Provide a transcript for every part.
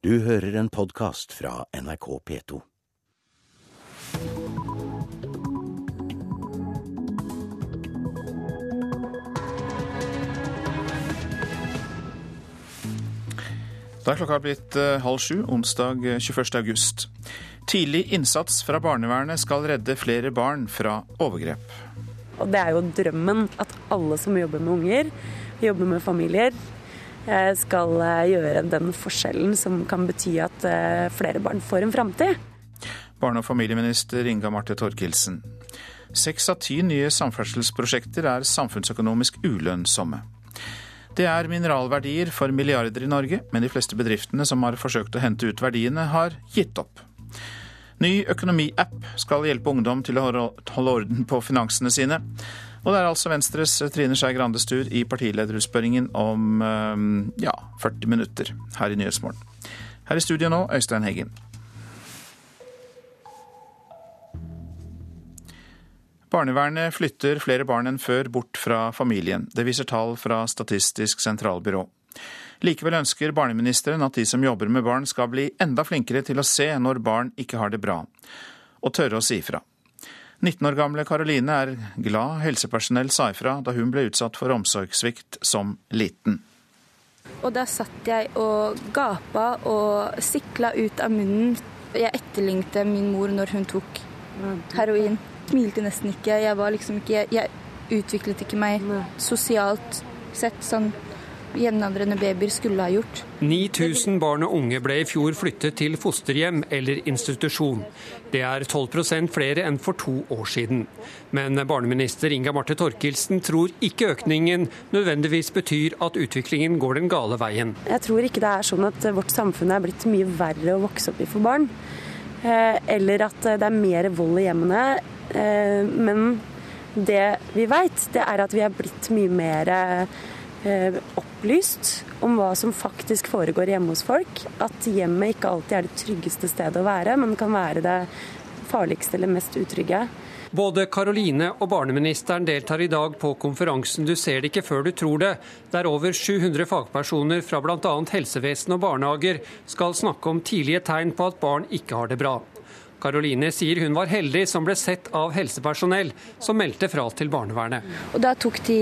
Du hører en podkast fra NRK P2. Da er klokka blitt eh, halv sju onsdag eh, 21. august. Tidlig innsats fra barnevernet skal redde flere barn fra overgrep. Og det er jo drømmen at alle som jobber med unger, jobber med familier, eh, skal eh, gjøre den forskjellen som kan bety at eh, flere barn får en framtid. Barne- og familieminister Inga Marte Torkelsen. Seks av ti nye samferdselsprosjekter er samfunnsøkonomisk ulønnsomme. Det er mineralverdier for milliarder i Norge, men de fleste bedriftene som har forsøkt å hente ut verdiene, har gitt opp. Ny økonomiapp skal hjelpe ungdom til å holde orden på finansene sine. Og det er altså Venstres Trine Skei Grandes tur i partilederutspørringen om ja, 40 minutter her i Nyhetsmorgen. Her i studio nå, Øystein Heggen. Barnevernet flytter flere barn enn før bort fra familien. Det viser tall fra Statistisk sentralbyrå. Likevel ønsker barneministeren at de som jobber med barn skal bli enda flinkere til å se når barn ikke har det bra, og tørre å si ifra. 19 år gamle Karoline er glad helsepersonell sa ifra da hun ble utsatt for omsorgssvikt som liten. Og da satt jeg og gapa og sikla ut av munnen. Jeg etterlignet min mor når hun tok heroin. Smilte nesten ikke. Jeg var liksom ikke Jeg, utviklet ikke meg sosialt sett sånn jevnaldrende babyer skulle ha gjort. 9000 barn og unge ble i fjor flyttet til fosterhjem eller institusjon. Det er 12% flere enn for to år siden. Men barneminister Inga Marte Torkelsen tror ikke økningen nødvendigvis betyr at utviklingen går den gale veien. Jeg tror ikke det er sånn at vårt samfunn er blitt mye verre å vokse opp i for barn. Eller at det er mer vold i hjemmene. Men det vi veit, det er at vi er blitt mye mer opplyst om hva som faktisk foregår hjemme hos folk. At hjemmet ikke alltid er det tryggeste stedet å være, men kan være det farligste eller mest utrygge. Både Karoline og barneministeren deltar i dag på konferansen Du ser det ikke før du tror det, der over 700 fagpersoner fra bl.a. helsevesen og barnehager skal snakke om tidlige tegn på at barn ikke har det bra. Karoline sier hun var heldig som ble sett av helsepersonell som meldte fra til barnevernet. Og Da tok de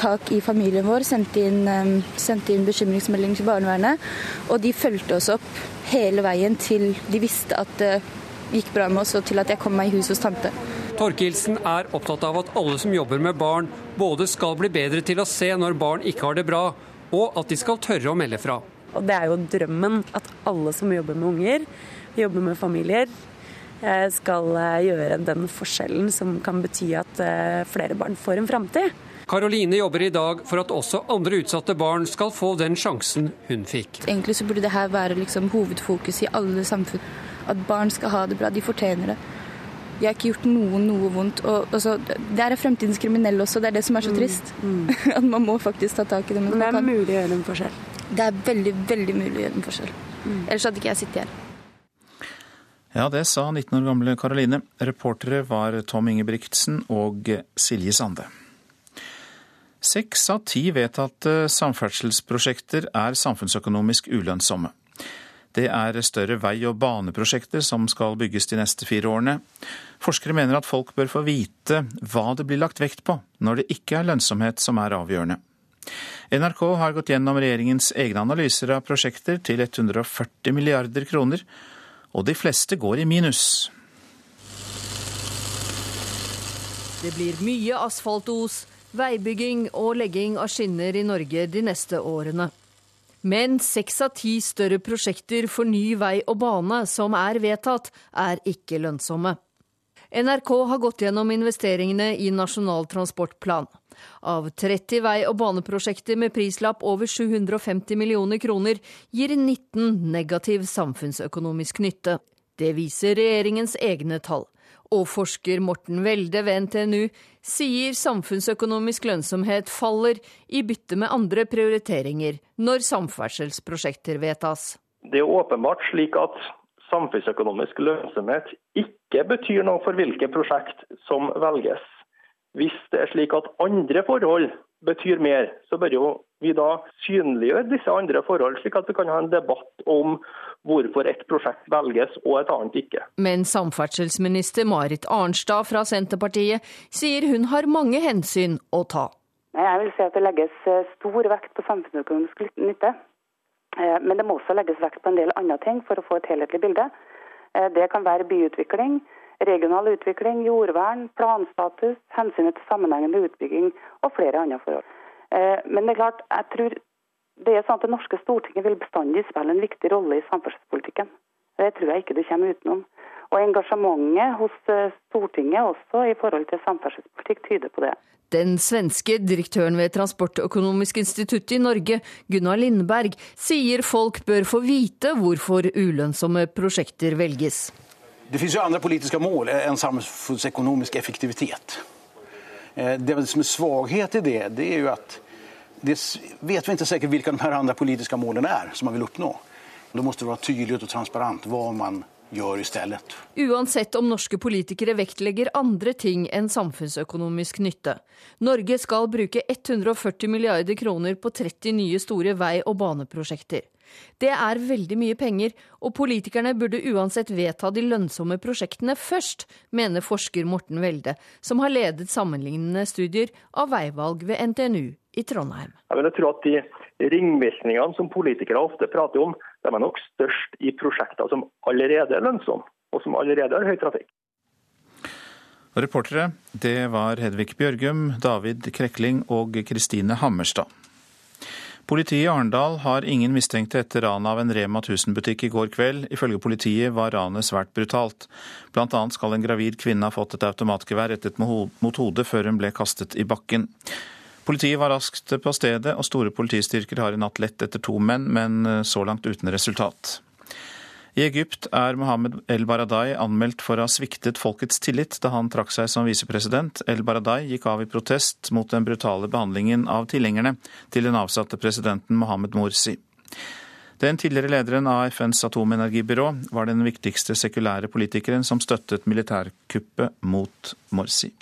tak i familien vår, sendte inn, sendte inn bekymringsmelding til barnevernet. Og de fulgte oss opp hele veien til de visste at det gikk bra med oss, og til at jeg kom meg i hus hos tante. Torkildsen er opptatt av at alle som jobber med barn, både skal bli bedre til å se når barn ikke har det bra, og at de skal tørre å melde fra. Og det er jo drømmen at alle som jobber med unger, jobber med familier, skal gjøre den forskjellen som kan bety at flere barn får en framtid. Karoline jobber i dag for at også andre utsatte barn skal få den sjansen hun fikk. Egentlig så burde det her være liksom hovedfokus i alle samfunn. At barn skal ha det bra. De fortjener det. Jeg har ikke gjort noen noe vondt. Og, altså, det er fremtidens kriminelle også, det er det som er så trist. Mm. Mm. At man må faktisk ta tak i det. Men det er mulig å gjøre en forskjell. Det er veldig, veldig mulig å gjøre en forskjell. Mm. Ellers hadde ikke jeg sittet her. Ja, det sa 19 år gamle Karoline. Reportere var Tom Ingebrigtsen og Silje Sande. Seks av ti vedtatte samferdselsprosjekter er samfunnsøkonomisk ulønnsomme. Det er større vei- og baneprosjekter som skal bygges de neste fire årene. Forskere mener at folk bør få vite hva det blir lagt vekt på når det ikke er lønnsomhet som er avgjørende. NRK har gått gjennom regjeringens egne analyser av prosjekter til 140 milliarder kroner, og de fleste går i minus. Det blir mye asfaltos, veibygging og legging av skinner i Norge de neste årene. Men seks av ti større prosjekter for ny vei og bane som er vedtatt, er ikke lønnsomme. NRK har gått gjennom investeringene i Nasjonal transportplan. Av 30 vei- og baneprosjekter med prislapp over 750 millioner kroner gir 19 negativ samfunnsøkonomisk nytte. Det viser regjeringens egne tall. Og forsker Morten Welde ved NTNU sier samfunnsøkonomisk lønnsomhet faller i bytte med andre prioriteringer når samferdselsprosjekter vedtas. Det er åpenbart slik at samfunnsøkonomisk lønnsomhet ikke betyr noe for hvilke prosjekt som velges. Hvis det er slik at andre forhold betyr mer, så bør jo vi da synliggjøre disse andre forhold, slik at vi kan ha en debatt om hvorfor et prosjekt velges og et annet ikke. Men samferdselsminister Marit Arnstad fra Senterpartiet sier hun har mange hensyn å ta. Jeg vil si at det legges eh, stor vekt på samfunnsøkonomisk nytte. Eh, men det må også legges vekt på en del andre ting for å få et helhetlig bilde. Eh, det kan være byutvikling, regional utvikling, jordvern, planstatus, hensynet til sammenhengende utbygging og flere andre forhold. Men det er klart, jeg tror det er sånn at det norske Stortinget vil bestandig spille en viktig rolle i samferdselspolitikken. Det tror jeg ikke du kommer utenom. Og engasjementet hos Stortinget også i forhold til samferdselspolitikk tyder på det. Den svenske direktøren ved Transportøkonomisk institutt i Norge, Gunnar Lindberg, sier folk bør få vite hvorfor ulønnsomme prosjekter velges. Det finnes jo andre politiske mål enn samfunnsøkonomisk effektivitet. Eh, det som er svaghet i det, det er jo at det vet vi ikke sikkert hvilke de andre politiske målene er som man vil oppnå. Da må det være tydelig og transparent hva man gjør i stedet. Uansett om norske politikere vektlegger andre ting enn samfunnsøkonomisk nytte. Norge skal bruke 140 milliarder kroner på 30 nye store vei- og baneprosjekter. Det er veldig mye penger, og politikerne burde uansett vedta de lønnsomme prosjektene først, mener forsker Morten Welde, som har ledet sammenlignende studier av veivalg ved NTNU i Trondheim. Jeg vil tro at De ringvirkningene som politikere ofte prater om, de er nok størst i prosjekter som allerede er lønnsomme, og som allerede har høy trafikk. Reportere det var Hedvig Bjørgum, David Krekling og Kristine Hammerstad. Politiet i Arendal har ingen mistenkte etter ranet av en Rema 1000-butikk i går kveld. Ifølge politiet var ranet svært brutalt. Blant annet skal en gravid kvinne ha fått et automatgevær rettet mot hodet før hun ble kastet i bakken. Politiet var raskt på stedet, og store politistyrker har i natt lett etter to menn, men eh, så langt uten resultat. I Egypt er Mohammed El Baradai anmeldt for å ha sviktet folkets tillit da han trakk seg som visepresident. El Baradai gikk av i protest mot den brutale behandlingen av tilhengerne til den avsatte presidenten Mohammed Morsi. Den tidligere lederen av FNs atomenergibyrå var den viktigste sekulære politikeren som støttet militærkuppet mot Morsi.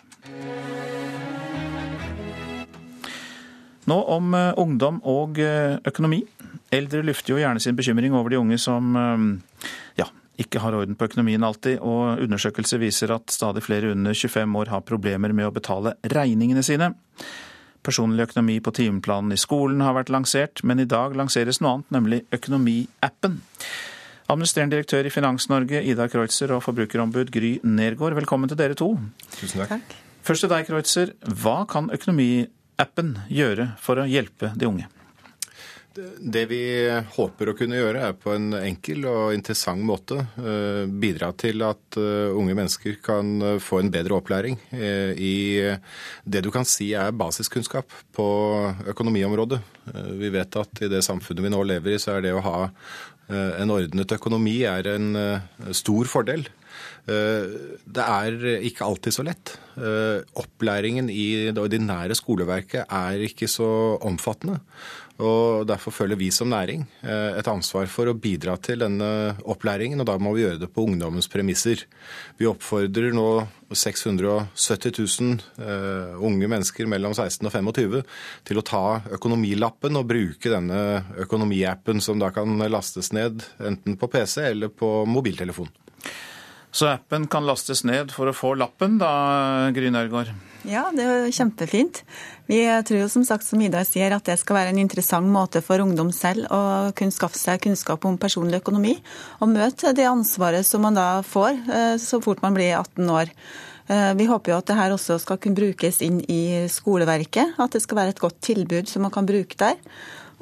Nå om eh, ungdom og eh, økonomi. Eldre lufter jo gjerne sin bekymring over de unge som eh, ja, ikke har orden på økonomien alltid, og undersøkelser viser at stadig flere under 25 år har problemer med å betale regningene sine. Personlig økonomi på timeplanen i skolen har vært lansert, men i dag lanseres noe annet, nemlig Økonomiappen. Administrerende direktør i Finans-Norge, Ida Kreutzer, og forbrukerombud Gry Nergård, velkommen til dere to. Tusen takk. Først til deg, Kreutzer. Hva kan Økonomiappen appen gjøre for å hjelpe de unge? Det vi håper å kunne gjøre, er på en enkel og interessant måte eh, bidra til at eh, unge mennesker kan eh, få en bedre opplæring i det du kan si er basiskunnskap på økonomiområdet. Vi vet at i det samfunnet vi nå lever i, så er det å ha en ordnet økonomi er en stor fordel. Eh, det er ikke alltid så lett. Eh, opplæringen i det ordinære skoleverket er ikke så omfattende. Og Derfor føler vi som næring eh, et ansvar for å bidra til denne opplæringen, og da må vi gjøre det på ungdommens premisser. Vi oppfordrer nå 670 000 unge mennesker mellom 16 og 25 til å ta økonomilappen og bruke denne økonomiappen, som da kan lastes ned enten på PC eller på mobiltelefon. Så appen kan lastes ned for å få lappen, da, Gry Nørgaard? Ja, det er kjempefint. Vi tror jo som sagt, som Ida sier, at det skal være en interessant måte for ungdom selv å kunne skaffe seg kunnskap om personlig økonomi, og møte det ansvaret som man da får eh, så fort man blir 18 år. Eh, vi håper jo at det her også skal kunne brukes inn i skoleverket, at det skal være et godt tilbud som man kan bruke der.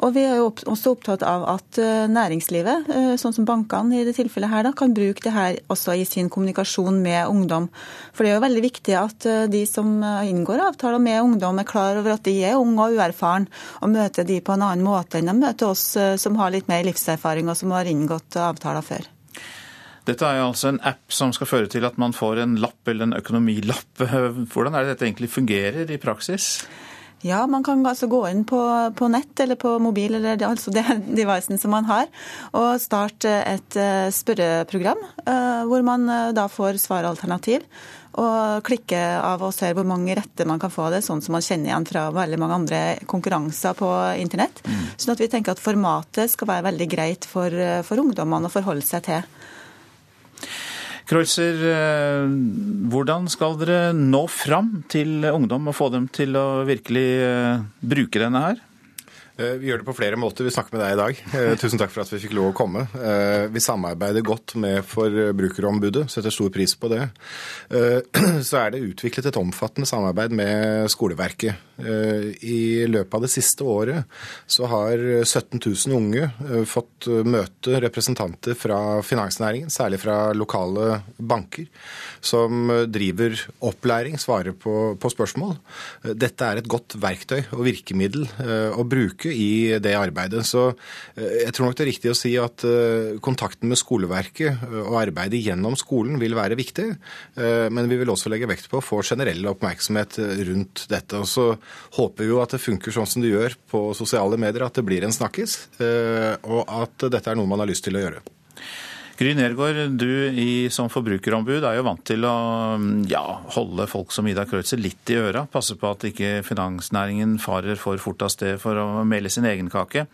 Og vi er jo også opptatt av at eh, næringslivet, eh, sånn som bankene i det tilfellet her, da, kan bruke det her også i sin kommunikasjon med ungdom. For det er jo veldig viktig at eh, de som inngår avtaler med ungdom, er klar over at de er unge og uerfaren, og møter de på en annen måte enn de møter oss som har litt mer livserfaring og som har inngått avtaler før. Dette er jo altså en app som skal føre til at man får en lapp eller en økonomilapp. Hvordan er det dette egentlig fungerer i praksis? Ja, man kan altså gå inn på, på nett eller på mobil eller det, altså det devicen som man har, og starte et uh, spørreprogram uh, hvor man uh, da får svaralternativ. og klikke av og se hvor mange retter man kan få av det, sånn som man kjenner igjen fra veldig mange andre konkurranser på internett. Mm. Sånn at vi tenker at formatet skal være veldig greit for, for ungdommene å forholde seg til. Kreutzer, eh, hvordan skal dere nå fram til ungdom og få dem til å virkelig eh, bruke denne her? Eh, vi gjør det på flere måter. Vi snakker med deg i dag. Eh, tusen takk for at vi fikk lov å komme. Eh, vi samarbeider godt med Forbrukerombudet, setter stor pris på det. Så er det utviklet et omfattende samarbeid med skoleverket. I løpet av det siste året så har 17 000 unge fått møte representanter fra finansnæringen, særlig fra lokale banker, som driver opplæring, svarer på, på spørsmål. Dette er et godt verktøy og virkemiddel å bruke i det arbeidet. Så eh, jeg tror nok det er riktig å si at eh, kontakten med skoleverket eh, og arbeidet gjennom skolen vil være viktig. Men vi vil også legge vekt på å få generell oppmerksomhet rundt dette. Og så håper vi jo at det funker sånn som det gjør på sosiale medier, at det blir en snakkis, og at dette er noe man har lyst til å gjøre. Gry Nergård, du i, som forbrukerombud er jo vant til å ja, holde folk som Ida Kreutzer litt i øra. Passe på at ikke finansnæringen farer for fort av sted for å mele sin egen kake.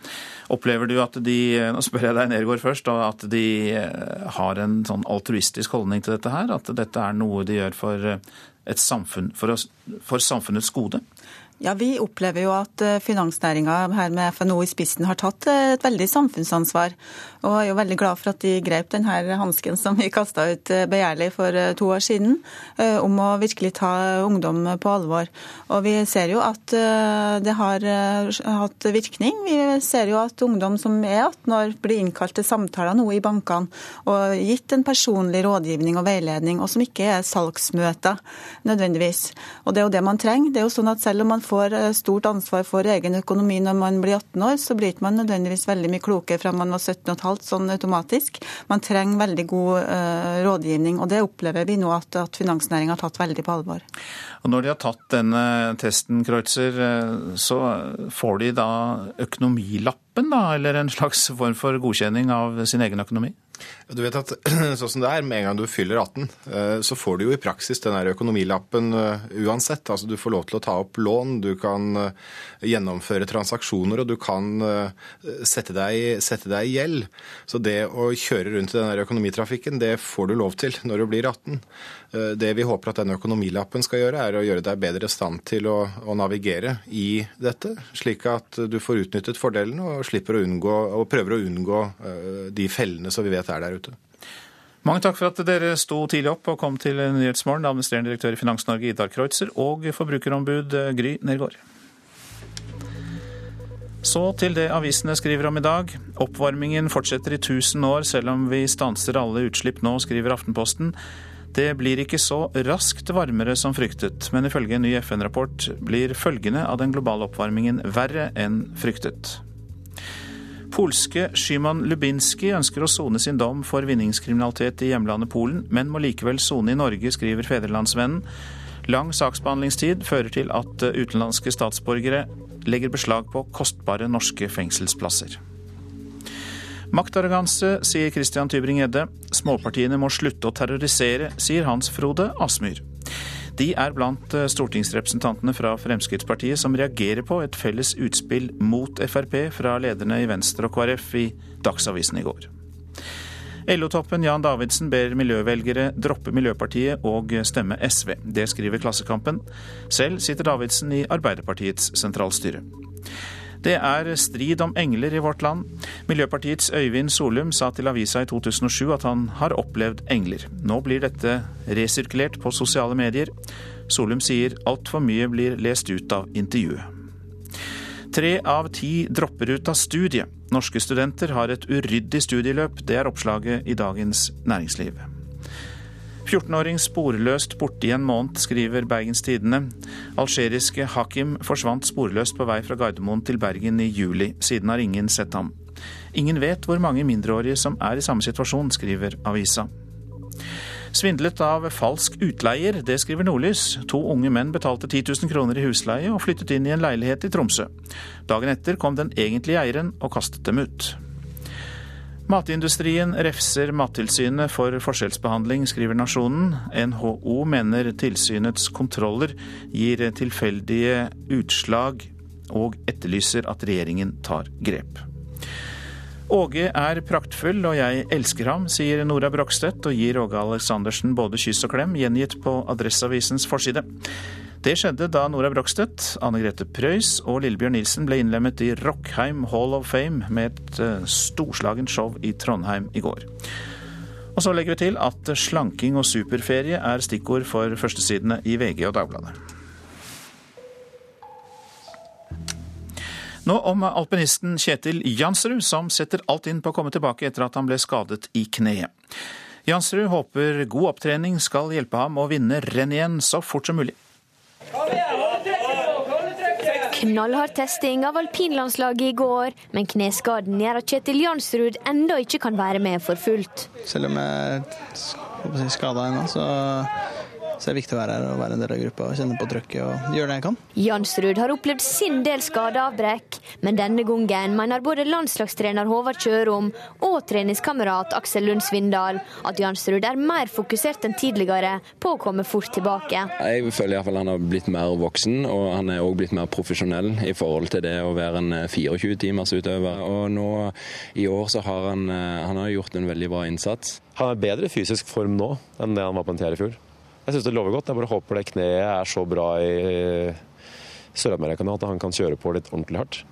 Opplever du at de nå spør jeg deg Nergård først, at de eh, har en sånn altruistisk holdning til dette her? At dette er noe de gjør for, et samfunn, for, for samfunnets gode? Ja, Vi opplever jo at eh, finansnæringa her med FNO i spissen har tatt eh, et veldig samfunnsansvar. Og er jo veldig glad for at de grep denne hansken som vi kasta ut eh, begjærlig for to år siden, om å virkelig ta ungdom på alvor. Og vi ser jo at det har hatt virkning. Vi ser jo at ungdom som er 18 år, blir innkalt til samtaler nå i bankene og gitt en personlig rådgivning og veiledning, og som ikke er salgsmøter nødvendigvis. Og det er jo det man trenger. Det er jo sånn at selv om man eh, stort ansvar for egen økonomi når man blir 18 år, så blir man nødvendigvis veldig mye klokere fra man var 17,5 sånn automatisk. Man trenger veldig god uh, rådgivning, og det opplever vi nå at, at finansnæringen har tatt veldig på alvor. Og Når de har tatt denne testen, Kreutzer, eh, så får de da økonomilappen, da, eller en slags form for godkjenning av sin egen økonomi? Du vet at sånn som det er, Med en gang du fyller 18, eh, så får du jo i praksis den der økonomilappen eh, uansett. Altså Du får lov til å ta opp lån, du kan eh, gjennomføre transaksjoner og du kan sette deg, sette deg i gjeld. Så det å kjøre rundt i den der økonomitrafikken, det får du lov til når du blir 18. Det vi håper at denne økonomilappen skal gjøre, er å gjøre deg bedre i stand til å, å, navigere i dette, slik at du får utnyttet fordelene og slipper å unngå, og prøver å unngå de fellene som vi vet er der ute. Mange takk for at dere sto tidlig opp og kom til Nyhetsmorgen, administrerende direktør i Finans Norge Idar Kreutzer og forbrukerombud Gry Nergård. Så til det avisene skriver om i dag. Oppvarmingen fortsetter i 1000 år selv om vi stanser alle utslipp nå, skriver Aftenposten. Det blir ikke så raskt varmere som fryktet, men ifølge en ny FN-rapport blir følgene av den globale oppvarmingen verre enn fryktet. Polske Szyman Lubinski ønsker å sone sin dom for vinningskriminalitet i hjemlandet Polen, men må likevel sone i Norge, skriver Federlandsvennen. Lang saksbehandlingstid fører til at utenlandske statsborgere legger beslag på kostbare norske fengselsplasser. Maktarroganse, sier Christian Tybring-Gjedde. Småpartiene må slutte å terrorisere, sier Hans Frode Asmyr. De er blant eh, stortingsrepresentantene fra Fremskrittspartiet som reagerer på et felles utspill mot Frp fra lederne i Venstre og KrF i Dagsavisen i går. LO-toppen Jan Davidsen ber miljøvelgere droppe Miljøpartiet og stemme SV. Det skriver Klassekampen. Selv sitter Davidsen i Arbeiderpartiets sentralstyre. Det er strid om engler i vårt land. Miljøpartiets Øyvind Solum sa til avisa i 2007 at han har opplevd engler. Nå blir dette resirkulert på sosiale medier. Solum sier altfor mye blir lest ut av intervjuet. Tre av ti dropper ut av studiet. Norske studenter har et uryddig studieløp. Det er oppslaget i Dagens Næringsliv. 14-åring sporløst borte i en måned, skriver Bergens Tidende. Algeriske Hakim forsvant sporløst på vei fra Gardermoen til Bergen i juli. Siden har ingen sett ham. Ingen vet hvor mange mindreårige som er i samme situasjon, skriver avisa. Svindlet av falsk utleier, det skriver Nordlys. To unge menn betalte 10 000 kroner i husleie og flyttet inn i en leilighet i Tromsø. Dagen etter kom den egentlige eieren og kastet dem ut. Matindustrien refser Mattilsynet for forskjellsbehandling, skriver Nasjonen. NHO mener tilsynets kontroller gir tilfeldige utslag, og etterlyser at regjeringen tar grep. Åge er praktfull, og jeg elsker ham, sier Nora Brokstedt og gir Åge Aleksandersen både kyss og klem, gjengitt på Adresseavisens forside. Det skjedde da Nora Brokstedt, Anne Grete Preus og Lillebjørn Nilsen ble innlemmet i Rockheim Hall of Fame med et uh, storslagent show i Trondheim i går. Og så legger vi til at slanking og superferie er stikkord for førstesidene i VG og Dagbladet. Nå om alpinisten Kjetil Jansrud, som setter alt inn på å komme tilbake etter at han ble skadet i kneet. Jansrud håper god opptrening skal hjelpe ham å vinne renn igjen så fort som mulig. Knallhard testing av alpinlandslaget i går, men kneskaden gjør at Kjetil Jansrud ennå ikke kan være med for fullt. Selv om jeg er skada ennå, så så det er viktig å være her og være en del av gruppa og kjenne på trøkket og gjøre det jeg kan. Jansrud har opplevd sin del skadeavbrekk, men denne gangen mener både landslagstrener Håvard Kjørom og treningskamerat Aksel Lund Svindal at Jansrud er mer fokusert enn tidligere på å komme fort tilbake. Jeg føler iallfall han har blitt mer voksen, og han er òg blitt mer profesjonell i forhold til det å være en 24 timers utøver. Og nå i år så har han, eh, han har gjort en veldig bra innsats. Han er bedre fysisk form nå enn det han var på NTR i fjor. Jeg syns det lover godt. Jeg bare håper det kneet er så bra i Sør-Amerika nå at han kan kjøre på litt ordentlig hardt.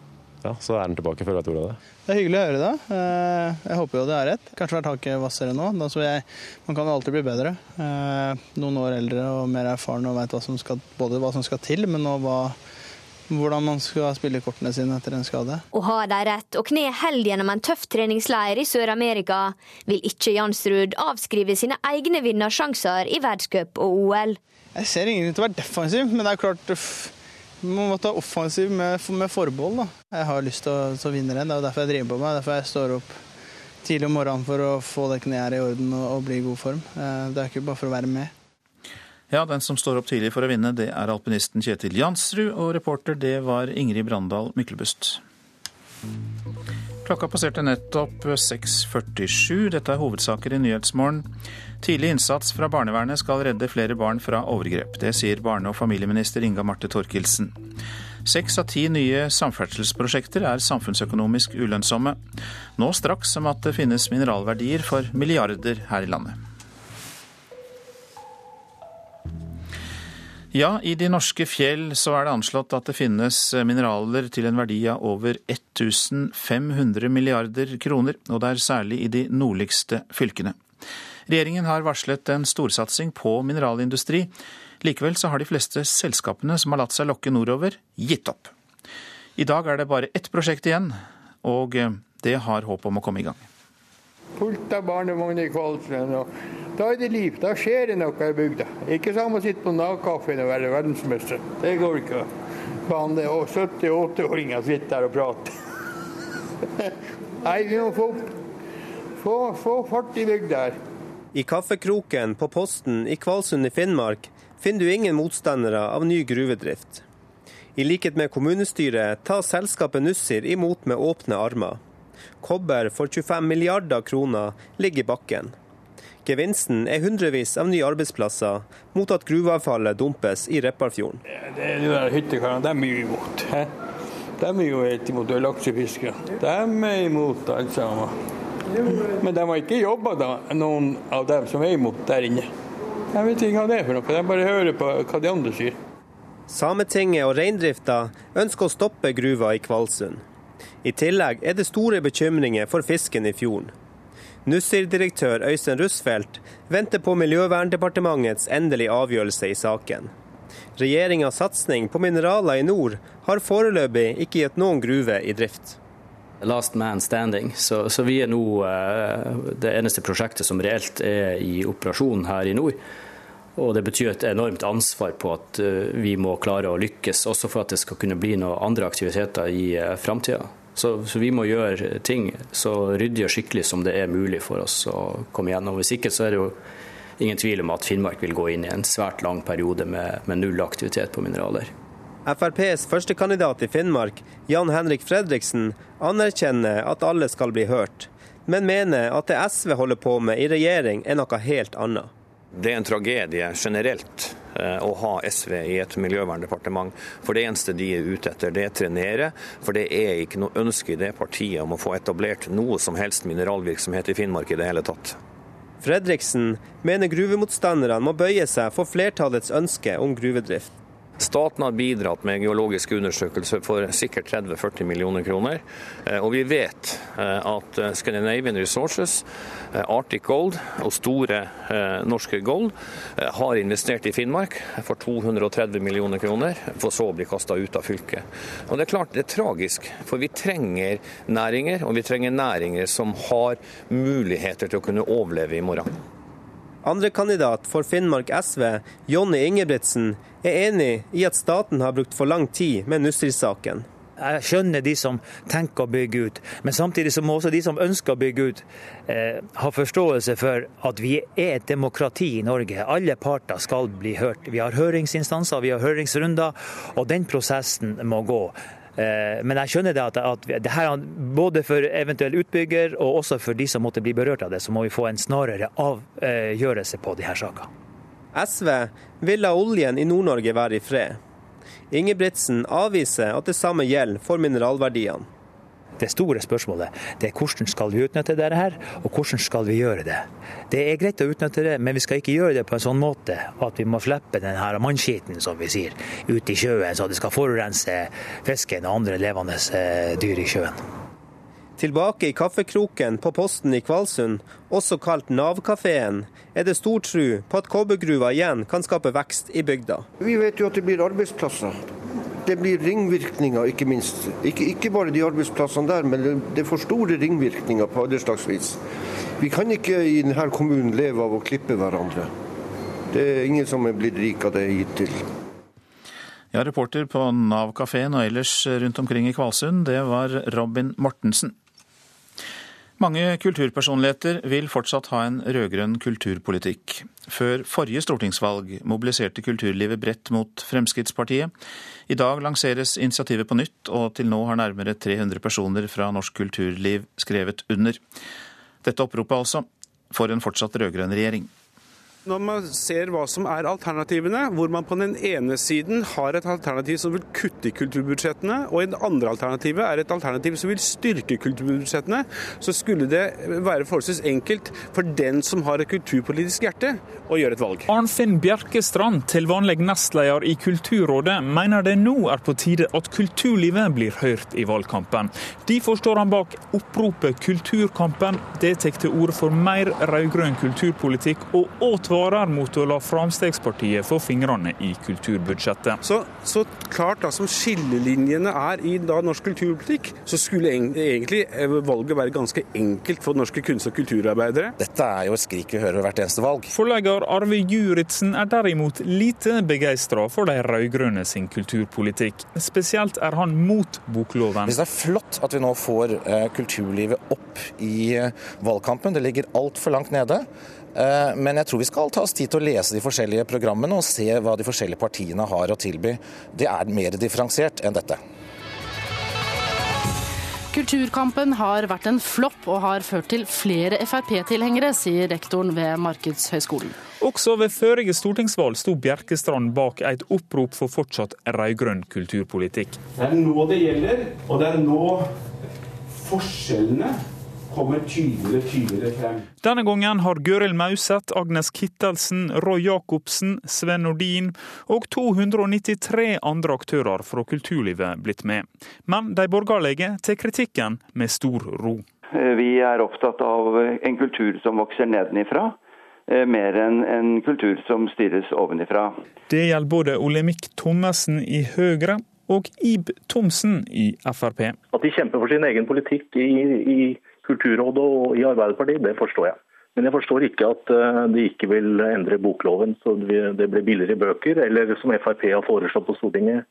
Ja, Så er han tilbake før jeg vet ordet av det. Det er hyggelig å høre det. Eh, jeg håper jo det er rett. Kanskje vært hakket hvassere nå. Jeg, man kan jo alltid bli bedre. Eh, noen år eldre og mer erfaren og veit både hva som skal til, men nå hva hvordan man skal spille kortene sine etter en skade. Og har de rett og kne holder gjennom en tøff treningsleir i Sør-Amerika, vil ikke Jansrud avskrive sine egne vinnersjanser i verdenscup og OL. Jeg ser ingen til å være defensiv, men det er klart man må ta offensiv med, med forbehold. Da. Jeg har lyst til å, å vinne den, det er derfor jeg driver på meg. Derfor jeg står opp tidlig om morgenen for å få det kneet i orden og, og bli i god form. Eh, det er ikke bare for å være med. Ja, den som står opp tidlig for å vinne, det er alpinisten Kjetil Jansrud, og reporter det var Ingrid Brandal Myklebust. Klokka passerte nettopp 6.47. Dette er hovedsaker i Nyhetsmorgen. Tidlig innsats fra barnevernet skal redde flere barn fra overgrep. Det sier barne- og familieminister Inga Marte Thorkildsen. Seks av ti nye samferdselsprosjekter er samfunnsøkonomisk ulønnsomme. Nå straks som at det finnes mineralverdier for milliarder her i landet. Ja, i de norske fjell så er det anslått at det finnes mineraler til en verdi av over 1500 milliarder kroner, og det er særlig i de nordligste fylkene. Regjeringen har varslet en storsatsing på mineralindustri. Likevel så har de fleste selskapene som har latt seg lokke nordover, gitt opp. I dag er det bare ett prosjekt igjen, og det har håp om å komme i gang. Fullt av barnevogner i Kvalsund. Da er det liv. Da skjer det noe i bygda. Ikke som å sitte på Nav-kaffen og være verdensmester. Det går ikke. Faen, det er 70-80-åringer sitter der og prater. Nei, vi må få, få, få fart i bygda her. I kaffekroken på Posten i Kvalsund i Finnmark finner du ingen motstandere av ny gruvedrift. I likhet med kommunestyret tar selskapet Nussir imot med åpne armer. Kobber for 25 milliarder kroner ligger i bakken. Gevinsten er hundrevis av nye arbeidsplasser mot at gruveavfallet dumpes i Repparfjorden. Det er de der hyttekarene, de er jo imot. He? De er jo helt imot laksefiskere. De er imot alt sammen. Men de har ikke jobba, noen av dem som er imot der inne. Jeg vet ikke hva det er for noe, de bare hører på hva de andre sier. Sametinget og reindrifta ønsker å stoppe gruva i Kvalsund. I tillegg er det store bekymringer for fisken i fjorden. Nussir-direktør Øystein Russfeldt venter på Miljøverndepartementets endelige avgjørelse i saken. Regjeringas satsing på mineraler i nord har foreløpig ikke gitt noen gruve i drift. Last man standing. Så, så, vi er nå eh, det eneste prosjektet som reelt er i operasjon her i nord. Og Det betyr et enormt ansvar på at eh, vi må klare å lykkes, også for at det skal kunne bli noen andre aktiviteter i eh, framtida. Så, så, vi må gjøre ting så ryddig og skikkelig som det er mulig for oss å komme gjennom. Hvis ikke så er det jo ingen tvil om at Finnmark vil gå inn i en svært lang periode med, med null aktivitet på mineraler. FrPs førstekandidat i Finnmark, Jan Henrik Fredriksen, anerkjenner at alle skal bli hørt, men mener at det SV holder på med i regjering er noe helt annet. Det er en tragedie generelt eh, å ha SV i et miljøverndepartement. For det eneste de er ute etter, det er trenere. For det er ikke noe ønske i det partiet om å få etablert noe som helst mineralvirksomhet i Finnmark i det hele tatt. Fredriksen mener gruvemotstanderne må bøye seg for flertallets ønske om gruvedrift. Staten har bidratt med geologiske undersøkelser for sikkert 30-40 millioner kroner. Eh, og vi vet eh, at eh, Scandinavian Resources, Arctic Gold og store norske Gold har investert i Finnmark for 230 millioner kroner, for så å bli kasta ut av fylket. Og Det er klart det er tragisk, for vi trenger næringer, og vi trenger næringer som har muligheter til å kunne overleve i morgen. Andrekandidat for Finnmark SV, Jonny Ingebrigtsen, er enig i at staten har brukt for lang tid med Nussir-saken. Jeg skjønner de som tenker å bygge ut, men samtidig så må også de som ønsker å bygge ut, eh, ha forståelse for at vi er et demokrati i Norge. Alle parter skal bli hørt. Vi har høringsinstanser, vi har høringsrunder, og den prosessen må gå. Eh, men jeg skjønner det at, at det her, både for eventuell utbygger og også for de som måtte bli berørt av det, så må vi få en snarere avgjørelse på de her sakene. SV vil la oljen i Nord-Norge være i fred. Ingebrigtsen avviser at det samme gjelder for mineralverdiene. Det store spørsmålet det er hvordan skal vi utnytte dette her, og hvordan skal vi gjøre det. Det er greit å utnytte det, men vi skal ikke gjøre det på en sånn måte at vi må slippe denne mannskiten som vi sier, ut i sjøen, så det skal forurense fisken og andre levende eh, dyr i sjøen. Tilbake i kaffekroken på Posten i Kvalsund, også kalt Nav-kafeen, er det stor tro på at kobbergruva igjen kan skape vekst i bygda. Vi vet jo at det blir arbeidsplasser. Det blir ringvirkninger, ikke minst. Ikke, ikke bare de arbeidsplassene der, men det får store ringvirkninger på alle slags vis. Vi kan ikke i denne kommunen leve av å klippe hverandre. Det er ingen som er blitt rik av det hittil. Ja, reporter på Nav-kafeen og ellers rundt omkring i Kvalsund, det var Robin Mortensen. Mange kulturpersonligheter vil fortsatt ha en rød-grønn kulturpolitikk. Før forrige stortingsvalg mobiliserte kulturlivet bredt mot Fremskrittspartiet. I dag lanseres initiativet på nytt, og til nå har nærmere 300 personer fra norsk kulturliv skrevet under. Dette oppropet altså for en fortsatt rød-grønn regjering. Når man ser hva som er alternativene, hvor man på den ene siden har et alternativ som vil kutte i kulturbudsjettene, og det andre alternativet er et alternativ som vil styrke kulturbudsjettene, så skulle det være forholdsvis enkelt for den som har et kulturpolitisk hjerte, å gjøre et valg. Arnfinn Bjerkestrand, til vanlig nestleder i Kulturrådet, mener det nå er på tide at kulturlivet blir hørt i valgkampen. Derfor står han bak oppropet Kulturkampen. Det tar til orde for mer rød-grønn kulturpolitikk og advarer mot å la Framstegspartiet få fingrene i kulturbudsjettet. Så, så klart da som skillelinjene er i da norsk kulturpolitikk, så skulle egentlig valget være ganske enkelt for norske kunst- og kulturarbeidere. Dette er jo et skrik vi hører hvert eneste valg. Forlegger Arve Juritzen er derimot lite begeistra for de rød-grønne sin kulturpolitikk. Spesielt er han mot bokloven. Hvis det er flott at vi nå får eh, kulturlivet opp i eh, valgkampen, det ligger altfor langt nede. Eh, men jeg tror vi skal ta oss tid til å lese de forskjellige programmene og se hva de forskjellige partiene har å tilby. Det er mer differensiert enn dette. Kulturkampen har vært en flopp og har ført til flere Frp-tilhengere, sier rektoren ved Markedshøgskolen. Også ved førige stortingsvalg sto Bjerkestrand bak et opprop for fortsatt rød-grønn kulturpolitikk. Det er nå det gjelder, og det er nå forskjellene kommer tydeligere tydeligere frem. Denne gangen har Gøril Mauseth, Agnes Kittelsen, Roy Jacobsen, Sven Nordin og 293 andre aktører fra kulturlivet blitt med. Men de borgerlige tar kritikken med stor ro. Vi er opptatt av en kultur som vokser nedenifra mer enn en kultur som styres ovenifra. Det gjelder både Olemic Thommessen i Høyre og Ib Thomsen i Frp. At de kjemper for sin egen politikk i, i Kulturrådet og i Arbeiderpartiet, det forstår jeg. Men jeg forstår ikke at de ikke vil endre bokloven så det blir billigere bøker, eller som Frp har foreslått på Stortinget,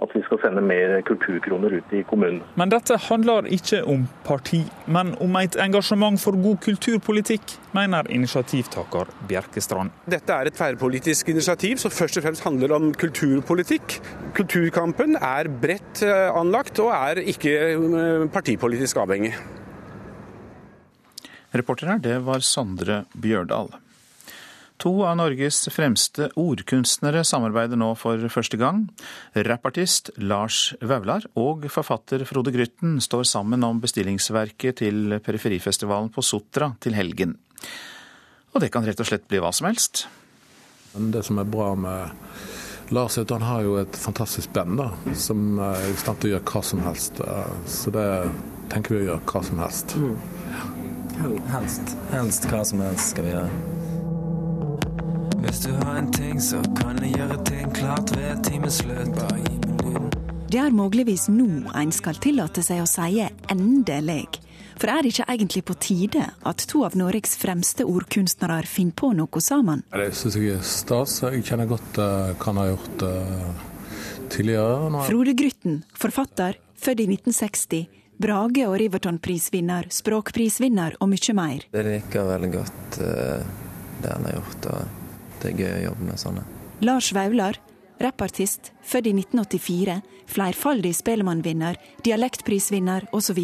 at vi skal sende mer kulturkroner ut i kommunen. Men dette handler ikke om parti, men om et engasjement for god kulturpolitikk, mener initiativtaker Bjerkestrand. Dette er et tverrpolitisk initiativ som først og fremst handler om kulturpolitikk. Kulturkampen er bredt anlagt og er ikke partipolitisk avhengig. Reporter her, det var Sondre Bjørdal. To av Norges fremste ordkunstnere samarbeider nå for første gang. Rappartist Lars Vaular og forfatter Frode Grytten står sammen om bestillingsverket til Periferifestivalen på Sotra til helgen. Og det kan rett og slett bli hva som helst. Det som er bra med Lars, er at han har jo et fantastisk band da, som er i stand til å gjøre hva som helst. Så det tenker vi å gjøre hva som helst. Mm. Helst. Helst hva som helst skal vi gjøre. Hvis du har en ting, så kan jeg gjøre ting klart ved timens slutt. Bare gi meg lyden. Det er muligvis nå en skal tillate seg å si 'endelig'. For er det ikke egentlig på tide at to av Norges fremste ordkunstnere finner på noe sammen? Det syns jeg er stas. Jeg kjenner godt uh, hva han har gjort uh, tidligere. Nå... Frode Grytten, forfatter, født i 1960. Brage- og Riverton-prisvinner, språkprisvinner og mye mer. Det liker veldig godt uh, det han har gjort. og det er gøy å jobbe med sånne. Lars Vaular, rappartist, født i 1984, flerfaldig Spellemannvinner, dialektprisvinner osv.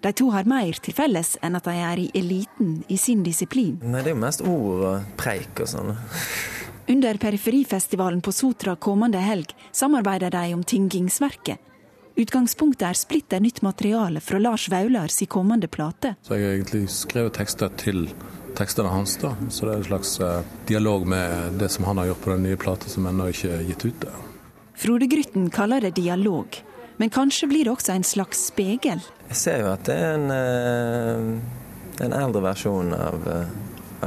De to har mer til felles enn at de er i eliten i sin disiplin. Nei, Det er jo mest ord og preik og sånn. Under Periferifestivalen på Sotra kommende helg samarbeider de om Tingingsverket. Utgangspunktet er splitter nytt materiale fra Lars Vaular si kommende plate. Så jeg har egentlig skrevet tekster til tekstene hans. da, Så det er en slags eh, dialog med det som han har gjort på den nye plata som ennå ikke er gitt ut. Frode Grytten kaller det dialog, men kanskje blir det også en slags spegel? Jeg ser jo at det er en, eh, en eldre versjon av, eh,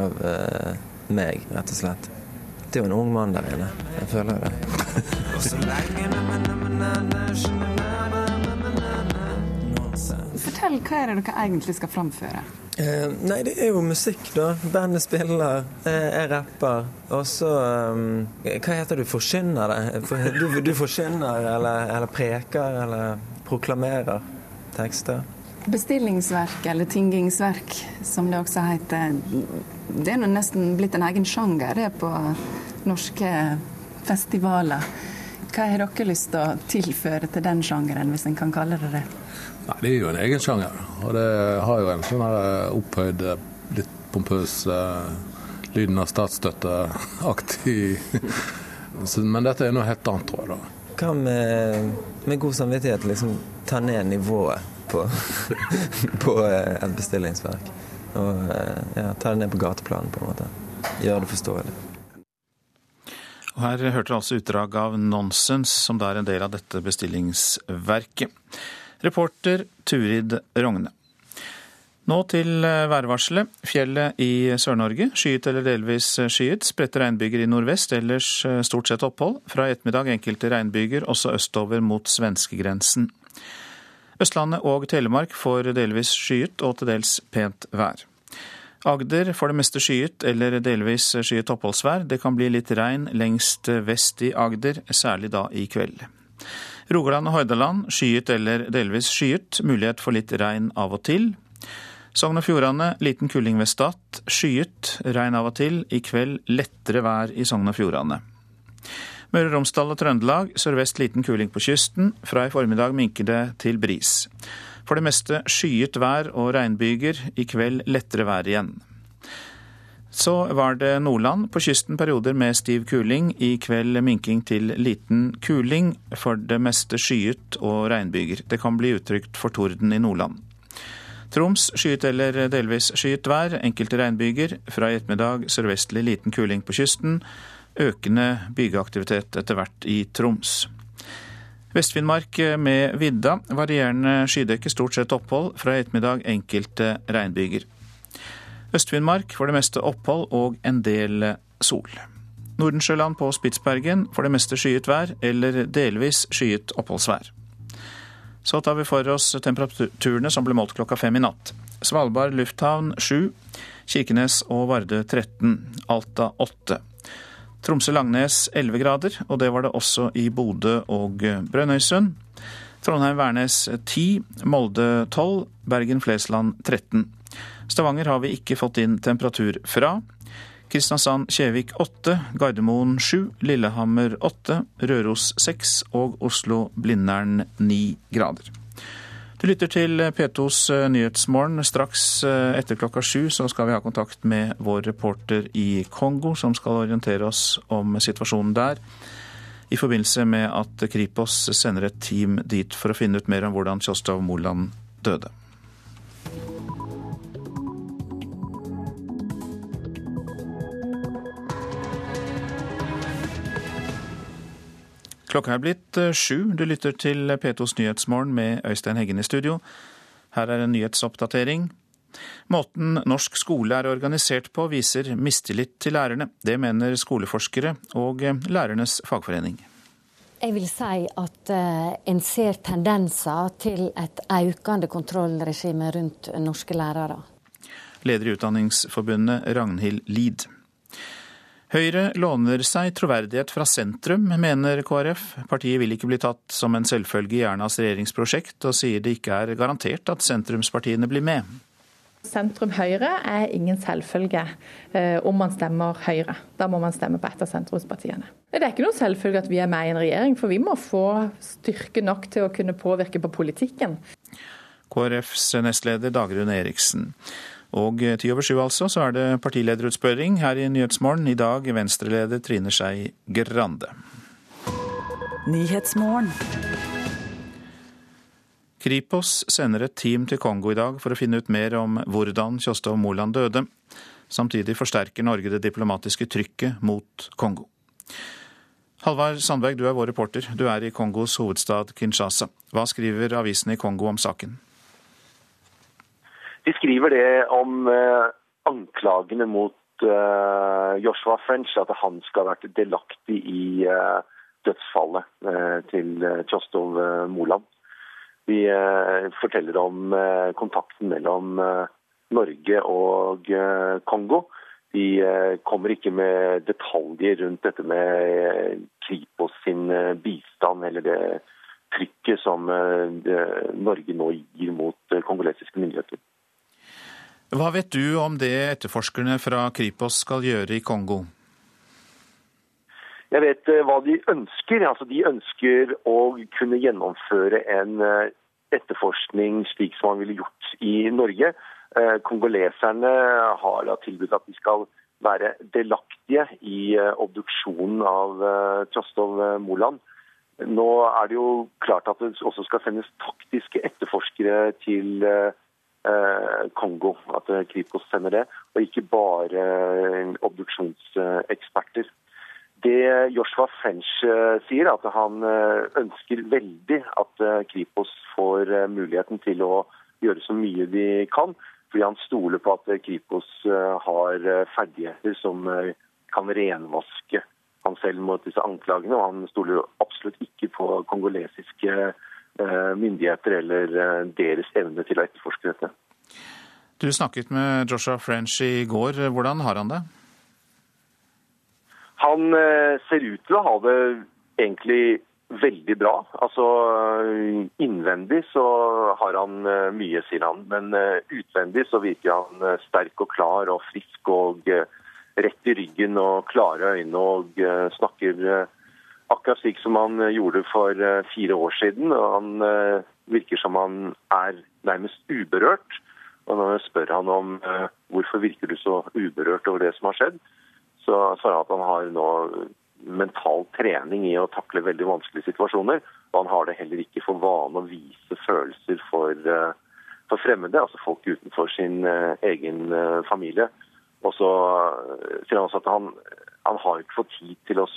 av meg, rett og slett. Det er jo en ung mann der inne. Jeg føler det. Fortell, hva er det dere egentlig skal framføre? Eh, nei, det er jo musikk, da. Bandet spiller, eh, jeg rapper. Og så um, Hva heter du? Forkynner det? Du, du forkynner eller, eller preker eller proklamerer tekster. Bestillingsverk, eller tingingsverk, som det også heter, det er nå nesten blitt en egen sjanger det på norske festivaler. Hva har dere lyst til å tilføre til den sjangeren, hvis en kan kalle det det? Nei, Det er jo en egen sjanger. Og det har jo en sånn opphøyd, litt pompøs uh, lyden av statsstøtteaktig Men dette er noe helt annet, tror jeg. da. Hva med, med god samvittighet liksom ta ned nivået på, på uh, et bestillingsverk? Og uh, ja, ta det ned på gateplanen, på en måte. Gjøre det forståelig. Og Her hørte du altså utdrag av Nonsens, som da er en del av dette bestillingsverket. Reporter Turid Rogne. Nå til eh, værvarselet. Fjellet i Sør-Norge. Skyet eller delvis skyet. Spredte regnbyger i nordvest, ellers eh, stort sett opphold. Fra i ettermiddag enkelte regnbyger, også østover mot svenskegrensen. Østlandet og Telemark får delvis skyet og til dels pent vær. Agder får det meste skyet eller delvis skyet oppholdsvær. Det kan bli litt regn lengst vest i Agder, særlig da i kveld. Rogaland og Hordaland skyet eller delvis skyet, mulighet for litt regn av og til. Sogn og Fjordane liten kuling ved Stad, skyet, regn av og til. I kveld lettere vær i Sogn og Fjordane. Møre og Romsdal og Trøndelag sørvest liten kuling på kysten. Fra i formiddag minker det til bris. For det meste skyet vær og regnbyger. I kveld lettere vær igjen. Så var det Nordland. På kysten perioder med stiv kuling. I kveld minking til liten kuling. For det meste skyet og regnbyger. Det kan bli utrygt for torden i Nordland. Troms skyet eller delvis skyet vær. Enkelte regnbyger. Fra i ettermiddag sørvestlig liten kuling på kysten. Økende bygeaktivitet etter hvert i Troms. Vest-Finnmark med vidda. Varierende skydekke, stort sett opphold. Fra i ettermiddag enkelte regnbyger. Øst-Finnmark for det meste opphold og en del sol. Nordensjøland på Spitsbergen for det meste skyet vær eller delvis skyet oppholdsvær. Så tar vi for oss temperaturene som ble målt klokka fem i natt. Svalbard lufthavn 7, Kirkenes og Vardø 13, Alta 8. Tromsø-Langnes 11 grader, og det var det også i Bodø og Brønnøysund. Trondheim-Værnes 10, Molde 12, Bergen-Flesland 13. Stavanger har vi ikke fått inn temperatur fra. Kristiansand-Kjevik 8, Gardermoen 7, Lillehammer 8, Røros 6 og Oslo-Blindern 9 grader. Du lytter til P2s eh, Nyhetsmorgen. Straks eh, etter klokka sju så skal vi ha kontakt med vår reporter i Kongo, som skal orientere oss om situasjonen der. I forbindelse med at Kripos sender et team dit for å finne ut mer om hvordan Kjostov Moland døde. Klokka er blitt eh, sju. Du lytter til P2s Nyhetsmorgen med Øystein Heggen i studio. Her er en nyhetsoppdatering. Måten norsk skole er organisert på viser mistillit til lærerne. Det mener skoleforskere og eh, lærernes fagforening. Jeg vil si at uh, en ser tendenser til et økende kontrollregime rundt norske lærere. Leder i Utdanningsforbundet Ragnhild Lid. Høyre låner seg troverdighet fra sentrum, mener KrF. Partiet vil ikke bli tatt som en selvfølge i Ernas regjeringsprosjekt, og sier det ikke er garantert at sentrumspartiene blir med. Sentrum-Høyre er ingen selvfølge eh, om man stemmer Høyre. Da må man stemme på et av sentrumspartiene. Det er ikke noen selvfølge at vi er med i en regjering, for vi må få styrke nok til å kunne påvirke på politikken. KrFs nestleder Dagrun Eriksen. Og ti over sju altså, så er det partilederutspørring her i Nyhetsmorgen. I dag Venstre-leder Trine Skei Grande. Kripos sender et team til Kongo i dag for å finne ut mer om hvordan Tjostov Moland døde. Samtidig forsterker Norge det diplomatiske trykket mot Kongo. Halvard Sandberg, du er vår reporter. Du er i Kongos hovedstad Kinshasa. Hva skriver avisene i Kongo om saken? De skriver det om uh, anklagene mot uh, Joshua French, at han skal ha vært delaktig i uh, dødsfallet til Tjostov Moland. De forteller om kontakten mellom Norge og Kongo. De kommer ikke med detaljer rundt dette med Kripos sin bistand eller det trykket som Norge nå gir mot kongolesiske myndigheter. Hva vet du om det etterforskerne fra Kripos skal gjøre i Kongo? Jeg vet eh, hva de ønsker. Altså, de ønsker å kunne gjennomføre en eh, etterforskning slik som man ville gjort i Norge. Eh, kongoleserne har da tilbudt at de skal være delaktige i obduksjonen av Trostov Moland. Nå er det jo klart at det også skal sendes taktiske etterforskere til Eh, Kongo, at eh, Kripos sender det, og ikke bare eh, obduksjonseksperter. Det Joshua French sier, at han ønsker veldig at Kripos får muligheten til å gjøre så mye de kan, fordi han stoler på at Kripos har ferdigheter som kan renvaske han selv mot disse anklagene. Og han stoler absolutt ikke på kongolesiske Eh, myndigheter eller eh, deres evne til å etterforske dette. Du snakket med Joshua French i går. Hvordan har han det? Han eh, ser ut til å ha det egentlig veldig bra. Altså Innvendig så har han mye, sier han. Men utvendig så virker han sterk og klar og frisk og rett i ryggen og klare øyne og snakker akkurat slik som han eh, gjorde for eh, fire år siden. og Han eh, virker som han er nærmest uberørt. Og når jeg spør han om hvorfor virker du så uberørt over det som har skjedd, så svarer han at han har nå mental trening i å takle veldig vanskelige situasjoner. Og han har det heller ikke for vane å vise følelser for, for fremmede, altså folk utenfor sin egen familie. Og så sier han også at han han har ikke fått tid til å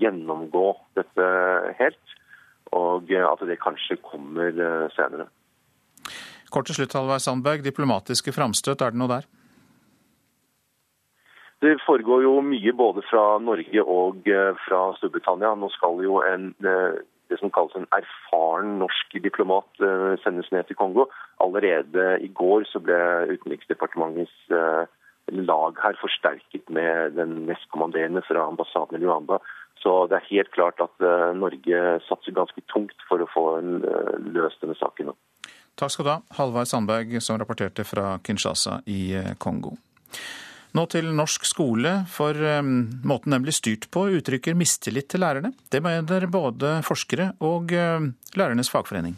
gjennomgå dette helt, og at det kanskje kommer eh, senere. Kort til slutt, Halvard Sandberg. Diplomatiske framstøt, er det noe der? Det foregår jo mye både fra Norge og eh, fra Storbritannia. Nå skal jo en, eh, det som kalles en erfaren norsk diplomat sendes ned til Kongo. Allerede i går så ble Utenriksdepartementets lag her forsterket med den nestkommanderende fra ambassaden i Luanda. Så det er helt klart at uh, Norge satser ganske tungt for å få uh, løst denne saken. Takk skal du ha, Halvard Sandberg, som rapporterte fra Kinshasa i uh, Kongo. Nå til norsk skole, for måten den blir styrt på uttrykker mistillit til lærerne. Det mener både forskere og lærernes fagforening.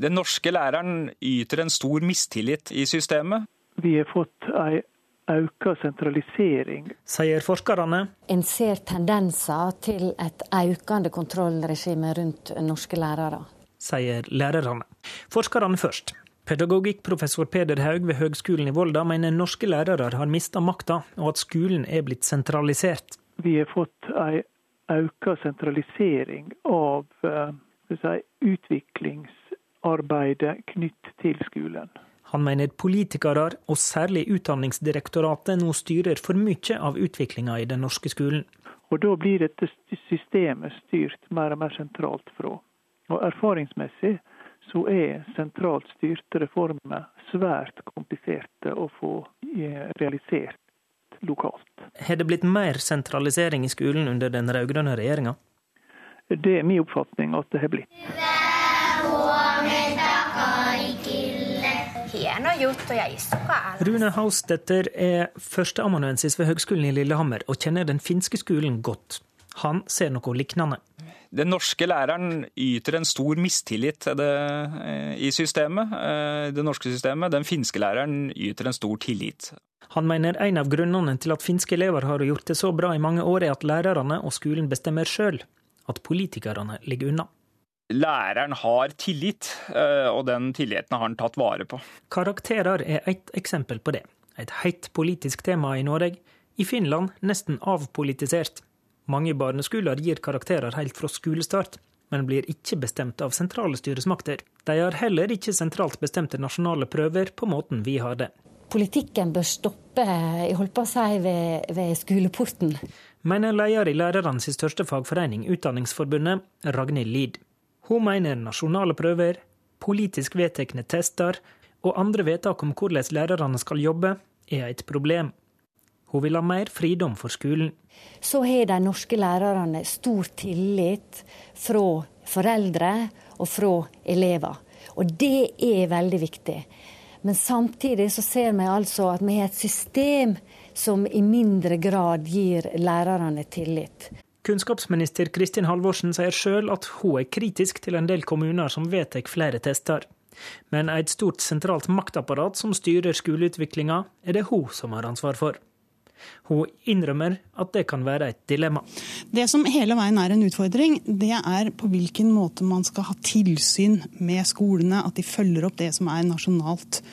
Den norske læreren yter en stor mistillit i systemet. Vi har fått ei auka sentralisering. Sier forskerne. En ser tendenser til et økende kontrollregime rundt norske lærere. Sier lærerne. Forskerne først. Pedagogikkprofessor Peder Haug ved Høgskolen i Volda mener norske lærere har mista makta, og at skolen er blitt sentralisert. Vi har fått ei auka sentralisering av uh, si, utviklingsarbeidet knytt til skolen. Han mener politikere, og særlig Utdanningsdirektoratet, nå styrer for mye av utviklinga i den norske skolen. Og Da blir dette systemet styrt mer og mer sentralt fra. Og Erfaringsmessig så er sentralt styrte reformer svært kompliserte å få eh, realisert lokalt. Har det blitt mer sentralisering i skolen under den rød-grønne regjeringa? Det er min oppfatning at det har blitt. Rune Hausdetter er førsteamanuensis ved Høgskolen i Lillehammer og kjenner den finske skolen godt. Han ser noe lignende. Den norske læreren yter en stor mistillit det, eh, i systemet, eh, det norske systemet. Den finske læreren yter en stor tillit. Han mener en av grunnene til at finske elever har gjort det så bra i mange år, er at lærerne og skolen bestemmer sjøl. At politikerne ligger unna. Læreren har tillit, eh, og den tilliten har han tatt vare på. Karakterer er ett eksempel på det. Et hett politisk tema i Norge. I Finland nesten avpolitisert. Mange barneskoler gir karakterer helt fra skolestart, men blir ikke bestemt av sentrale styresmakter. De har heller ikke sentralt bestemte nasjonale prøver på måten vi har det. Politikken bør stoppe jeg holdt på å si, ved, ved skoleporten. Mener leder i lærernes største fagforening, Utdanningsforbundet, Ragnhild Lid. Hun mener nasjonale prøver, politisk vedtekne tester og andre vedtak om hvordan lærerne skal jobbe, er et problem. Hun vil ha mer fridom for skolen. Så har de norske lærerne stor tillit fra foreldre og fra elever. Og det er veldig viktig. Men samtidig så ser vi altså at vi har et system som i mindre grad gir lærerne tillit. Kunnskapsminister Kristin Halvorsen sier sjøl at hun er kritisk til en del kommuner som vedtar flere tester. Men et stort sentralt maktapparat som styrer skoleutviklinga, er det hun som har ansvar for. Hun innrømmer at det kan være et dilemma. Det som hele veien er en utfordring, det er på hvilken måte man skal ha tilsyn med skolene. At de følger opp det som er nasjonalt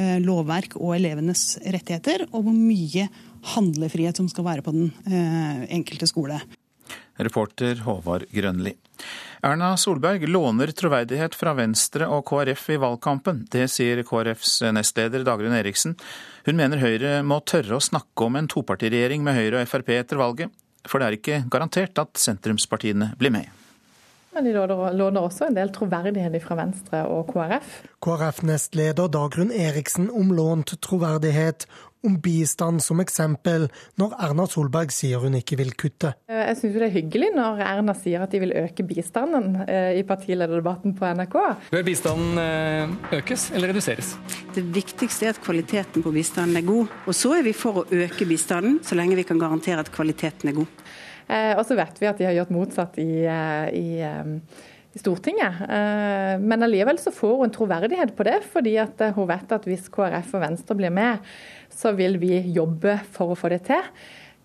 eh, lovverk og elevenes rettigheter. Og hvor mye handlefrihet som skal være på den eh, enkelte skole. Reporter Håvard Grønli. Erna Solberg låner troverdighet fra Venstre og KrF i valgkampen. Det sier KrFs nestleder Dagrun Eriksen. Hun mener Høyre må tørre å snakke om en topartiregjering med Høyre og Frp etter valget. For det er ikke garantert at sentrumspartiene blir med. Men de låner også en del troverdighet fra Venstre og KrF. KrF-nestleder Dagrun Eriksen om lånt troverdighet, om bistand som eksempel, når Erna Solberg sier hun ikke vil kutte. Eh, jeg syns det er hyggelig når Erna sier at de vil øke bistanden eh, i partilederdebatten på NRK. Bør bistanden eh, økes eller reduseres? Det viktigste er at kvaliteten på bistanden er god. Og så er vi for å øke bistanden, så lenge vi kan garantere at kvaliteten er god. Og så vet vi at de har gjort motsatt i, i i Stortinget. Men allikevel så får hun troverdighet på det, fordi at hun vet at hvis KrF og Venstre blir med, så vil vi jobbe for å få det til.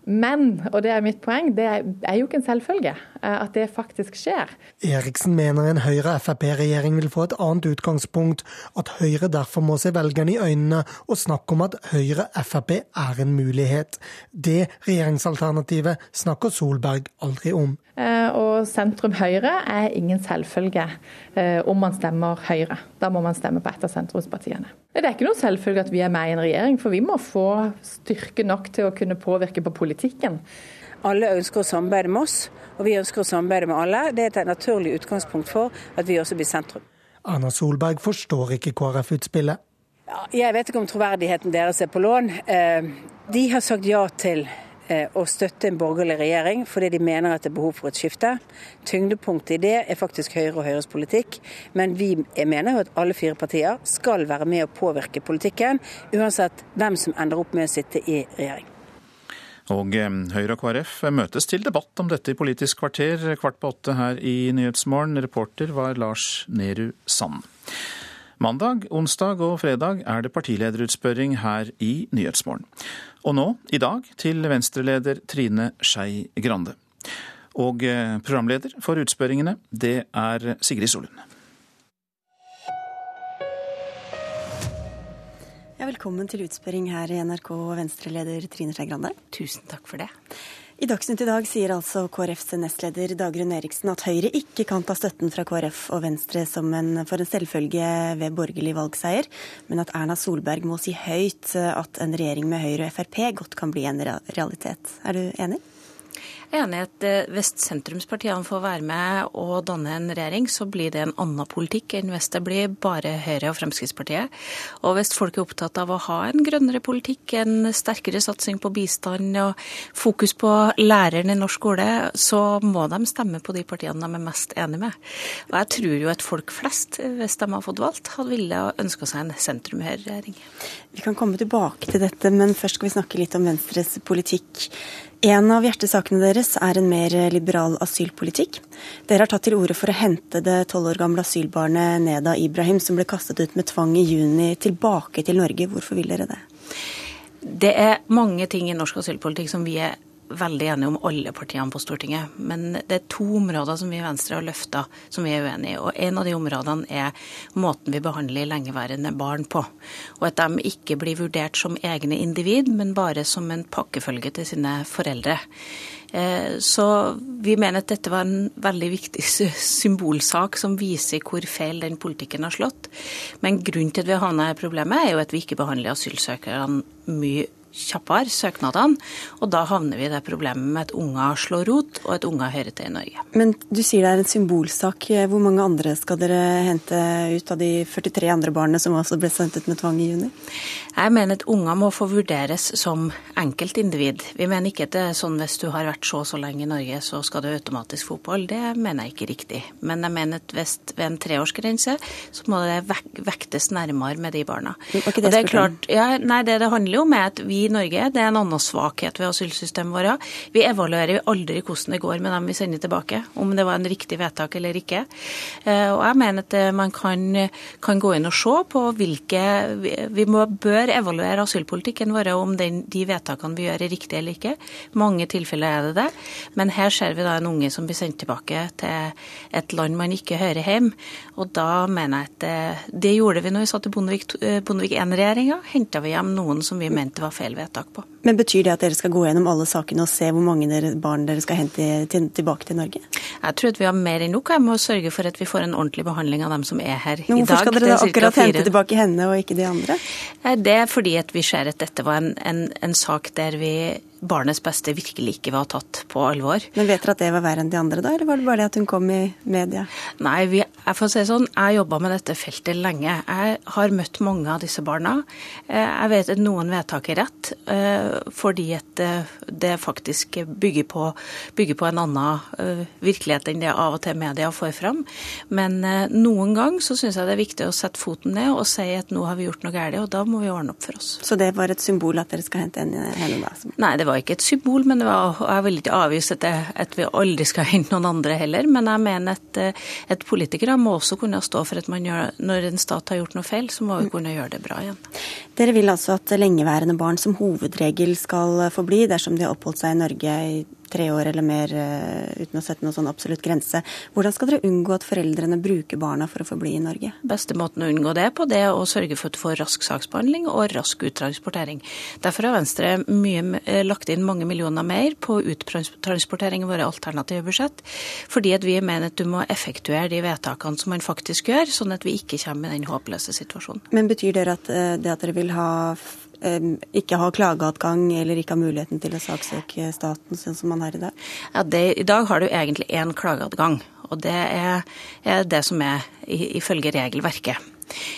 Men, og det er mitt poeng, det er jo ikke en selvfølge eh, at det faktisk skjer. Eriksen mener en Høyre-Frp-regjering vil få et annet utgangspunkt, at Høyre derfor må se velgerne i øynene og snakke om at Høyre-Frp er en mulighet. Det regjeringsalternativet snakker Solberg aldri om. Eh, og sentrum Høyre er ingen selvfølge eh, om man stemmer Høyre. Da må man stemme på et av sentrumspartiene. Det er ikke noe selvfølge at vi er med i en regjering, for vi må få styrke nok til å kunne påvirke på politikken. Alle ønsker å samarbeide med oss, og vi ønsker å samarbeide med alle. Det er et naturlig utgangspunkt for at vi også blir sentrum. Erna Solberg forstår ikke KrF-utspillet. Jeg vet ikke om troverdigheten deres er på lån. Eh, de har sagt ja til Eh, å støtte en borgerlig regjering fordi de mener at det er behov for et skifte. Tyngdepunktet i det er faktisk Høyre og Høyres politikk, men vi mener jo at alle fire partier skal være med å påvirke politikken, uansett hvem som ender opp med å sitte i regjering. Og eh, Høyre og KrF møtes til debatt om dette i Politisk kvarter kvart på åtte her i Nyhetsmorgen. Reporter var Lars Nehru Sand. Mandag, onsdag og fredag er det partilederutspørring her i Nyhetsmorgen. Og nå, i dag, til venstreleder Trine Skei Grande. Og eh, programleder for utspørringene, det er Sigrid Solund. Ja, velkommen til utspørring her i NRK, Venstre-leder Trine Skei Grande. Tusen takk for det. I Dagsnytt i dag sier altså KrFs nestleder Dagrun Eriksen at Høyre ikke kan ta støtten fra KrF og Venstre som en, for en selvfølge ved borgerlig valgseier, men at Erna Solberg må si høyt at en regjering med Høyre og Frp godt kan bli en realitet. Er du enig? Enig i at eh, hvis sentrumspartiene får være med og danne en regjering, så blir det en annen politikk enn hvis det blir bare Høyre og Fremskrittspartiet. Og hvis folk er opptatt av å ha en grønnere politikk, en sterkere satsing på bistand og fokus på læreren i norsk skole, så må de stemme på de partiene de er mest enig med. Og jeg tror jo at folk flest, hvis de har fått valgt, hadde ville ønska seg en sentrum-Høyre-regjering. Vi kan komme tilbake til dette, men først skal vi snakke litt om Venstres politikk. En av hjertesakene deres er en mer liberal asylpolitikk. Dere har tatt til orde for å hente det tolv år gamle asylbarnet Neda Ibrahim, som ble kastet ut med tvang i juni, tilbake til Norge. Hvorfor vil dere det? Det er mange ting i norsk asylpolitikk som vi er veldig enige om alle partiene på Stortinget. Men det er to områder som vi i Venstre har løfta som vi er uenige i. Og en av de områdene er måten vi behandler lengeværende barn på. Og at de ikke blir vurdert som egne individ, men bare som en pakkefølge til sine foreldre. Eh, så vi mener at dette var en veldig viktig symbolsak som viser hvor feil den politikken har slått. Men grunnen til at vi har havna i problemet, er jo at vi ikke behandler asylsøkerne mye kjappere, søknadene. Og da havner vi i det problemet med at unger slår rot, og at unger hører til i Norge. Men du sier det er en symbolsak. Hvor mange andre skal dere hente ut av de 43 andre barna som også ble sendt ut med tvang i juni? Jeg mener at unger må få vurderes som enkeltindivid. Vi mener ikke at det er sånn hvis du har vært så og så lenge i Norge, så skal du automatisk få opphold. Det mener jeg ikke riktig. Men jeg mener at hvis ved en treårsgrense, så må det vektes nærmere med de barna. Det, og det, er klart, ja, Nei, det det handler om er at vi i Norge, det er en annen svakhet ved asylsystemet vårt. Vi evaluerer aldri hvordan det går med dem vi sender tilbake, om det var en riktig vedtak eller ikke. Eh, og jeg mener at eh, man kan, kan gå inn og se på hvilke Vi må, bør evaluere asylpolitikken vår om den, de vedtakene vi gjør er riktige eller ikke. mange tilfeller er det det. Men her ser vi da en unge som blir sendt tilbake til et land man ikke hører hjemme. Og da mener jeg at det, eh, det gjorde vi når vi satt i Bondevik, Bondevik I-regjeringa. Henta vi hjem noen som vi mente var feil vedtak på. Men Betyr det at dere skal gå gjennom alle sakene og se hvor mange dere, barn dere skal hente til, tilbake til Norge? Jeg tror at vi har mer enn nok med å sørge for at vi får en ordentlig behandling av dem som er her Men i dag. Hvorfor skal dere da akkurat hente tilbake henne og ikke de andre? Det er fordi at vi ser at dette var en, en, en sak der vi barnets beste virkelig ikke var tatt på alvor. Men vet dere at det var verre enn de andre, da, eller var det bare det at hun kom i media? Nei, vi, jeg får si sånn, jeg har jobba med dette feltet lenge. Jeg har møtt mange av disse barna. Eh, jeg vet at noen vedtak er rett, eh, fordi at det faktisk bygger på, bygger på en annen eh, virkelighet enn det av og til media får fram. Men noen gang så syns jeg det er viktig å sette foten ned og si at nå har vi gjort noe galt, og da må vi ordne opp for oss. Så det var et symbol at dere skal hente henne da? Nei, det var var ikke et symbol, men var, jeg vil ikke avvise at, at, vi aldri skal hente noen andre heller. Men jeg mener at, at politikere må også kunne stå for at gjør, når en stat har gjort noe feil, så må vi kunne gjøre det bra igjen. Dere vil altså at lengeværende barn som hovedregel skal få bli dersom de har oppholdt seg i Norge i tre år eller mer eh, uten å sette noen sånn absolutt grense. Hvordan skal dere unngå at foreldrene bruker barna for å få bli i Norge? Beste måten å unngå det på, det er å sørge for at du får rask saksbehandling og rask uttransportering. Derfor har Venstre mye, eh, lagt inn mange millioner mer på uttransportering i våre alternative budsjett. Fordi at vi mener at du må effektuere de vedtakene som man faktisk gjør, sånn at vi ikke kommer i den håpløse situasjonen. Men betyr det at, eh, det at dere vil ha ikke har klageadgang eller ikke har muligheten til å saksøke staten, sånn som man har i dag? Ja, det, I dag har du egentlig én klageadgang, og det er, er det som er ifølge regelverket.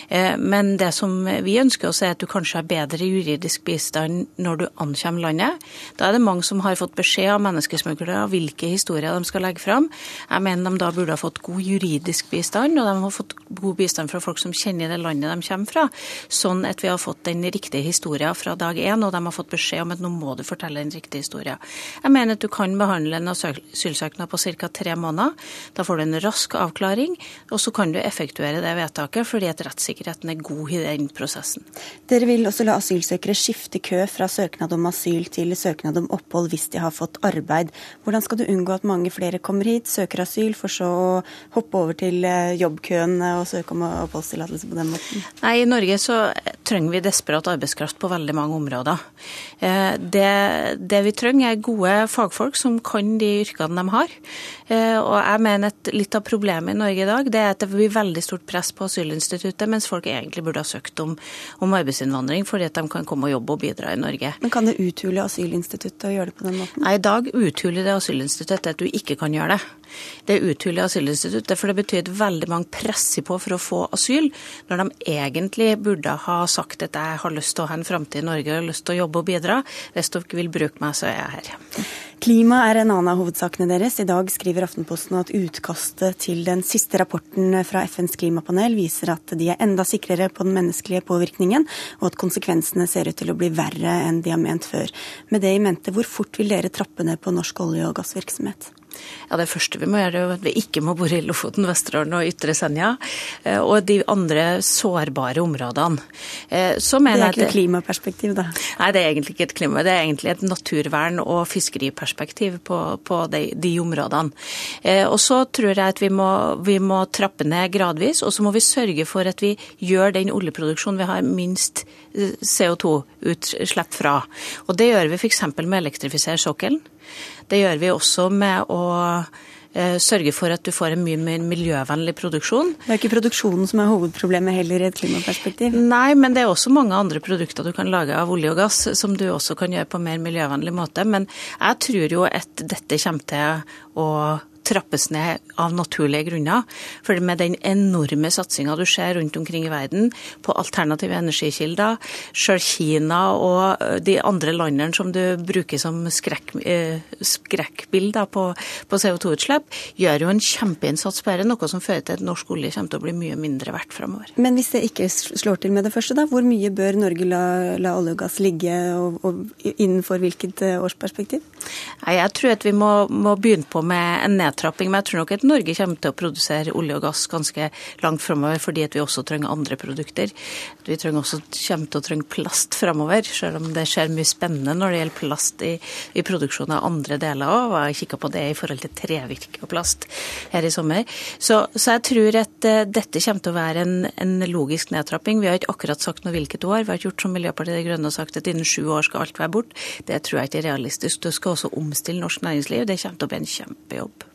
Eh, men det som vi ønsker oss, er at du kanskje har bedre juridisk bistand når du ankommer landet. Da er det mange som har fått beskjed av menneskesmuglere hvilke historier de skal legge fram. Jeg mener de da burde ha fått god juridisk bistand, og de har fått god bistand fra folk som kjenner det landet de kommer fra, sånn at vi har fått den riktige historien fra dag én, og de har fått beskjed om at nå må du fortelle den riktige historien. Jeg mener at du kan behandle en asylsøknad på ca. tre måneder. Da får du en rask avklaring, og så kan du effektuere det vedtaket fordi at rettssikkerheten er god i den prosessen. Dere vil også la asylsøkere skifte kø fra søknad om asyl til søknad om opphold hvis de har fått arbeid. Hvordan skal du unngå at mange flere kommer hit, søker asyl, for så å hoppe over til eh, jobbkøen og søke om oppholdstillatelse på den måten? Nei, I Norge så trenger vi desperat arbeidskraft på veldig mange områder. Eh, det, det vi trenger er gode fagfolk som kan de yrkene de har. Eh, og jeg mener at litt av problemet i Norge i dag det er at det blir veldig stort press på asylinstituttet, mens folk egentlig burde ha søkt om, om arbeidsinnvandring fordi at de kan komme og jobbe og bidra i Norge. Men kan det uthule asylinstituttet å gjøre det på den måten? Nei, i dag uthuler det asylinstituttet at du ikke kan gjøre det. Det uthuler asylinstituttet, for det betyr at veldig mange presser på for å få asyl, når de egentlig burde ha sagt at jeg har lyst til å ha en framtid i Norge og har lyst til å jobbe og bidra. Hvis dere vil bruke meg, så er jeg her. Klima er en annen av hovedsakene deres. I dag skriver Aftenposten at utkastet til den siste rapporten fra FNs klimapanel viser at de er enda sikrere på den menneskelige påvirkningen, og at konsekvensene ser ut til å bli verre enn de har ment før. Med det i mente, hvor fort vil dere trappe ned på norsk olje- og gassvirksomhet? Ja, Det første vi må gjøre, er at vi ikke må bore i Lofoten, Vesterålen og Ytre Senja. Eh, og de andre sårbare områdene. Eh, så det er ikke et klimaperspektiv, da? Nei, det er egentlig ikke et klima. Det er egentlig et naturvern- og fiskeriperspektiv på, på de, de, områdene. Eh, og så tror jeg at vi må, vi må trappe ned gradvis, og så må vi sørge for at vi gjør den oljeproduksjonen vi har minst CO2-utslipp fra. Og det gjør vi f.eks. med å elektrifisere sokkelen. Det gjør vi også med å eh, sørge for at du får en mye mer miljøvennlig produksjon. Det er ikke produksjonen som er hovedproblemet heller i et klimaperspektiv? Nei, men det er også mange andre produkter du kan lage av olje og gass som du også kan gjøre på en mer miljøvennlig måte. Men jeg tror jo at dette kommer til å trappes ned av naturlige grunner. For med den enorme satsinga du ser rundt omkring i verden på alternative energikilder, sjøl Kina og de andre landene som du bruker som skrekk, skrekkbilder på, på CO2-utslipp, gjør jo en kjempeinnsats på dette, noe som fører til at norsk olje kommer til å bli mye mindre verdt framover. Men hvis det ikke slår til med det første, da, hvor mye bør Norge la, la olje og gass ligge, og, og innenfor hvilket årsperspektiv? Jeg tror at vi må, må begynne på med en nedtrapping nedtrapping. Men jeg tror nok at Norge kommer til å produsere olje og gass ganske langt framover, fordi vi også trenger andre produkter. Vi trenger også, kommer til å trenge plast framover, selv om det skjer mye spennende når det gjelder plast i, i produksjonen av andre deler òg. Jeg kikka på det i forhold til trevirke og plast her i sommer. Så, så jeg tror at uh, dette kommer til å være en, en, logisk nedtrapping. Vi har ikke akkurat sagt noe hvilket år. Vi har ikke gjort som Miljøpartiet De Grønne har sagt at innen sju år skal alt være bort. Det tror jeg ikke er realistisk. Du skal også omstille norsk næringsliv. Det kommer til å bli en kjempejobb.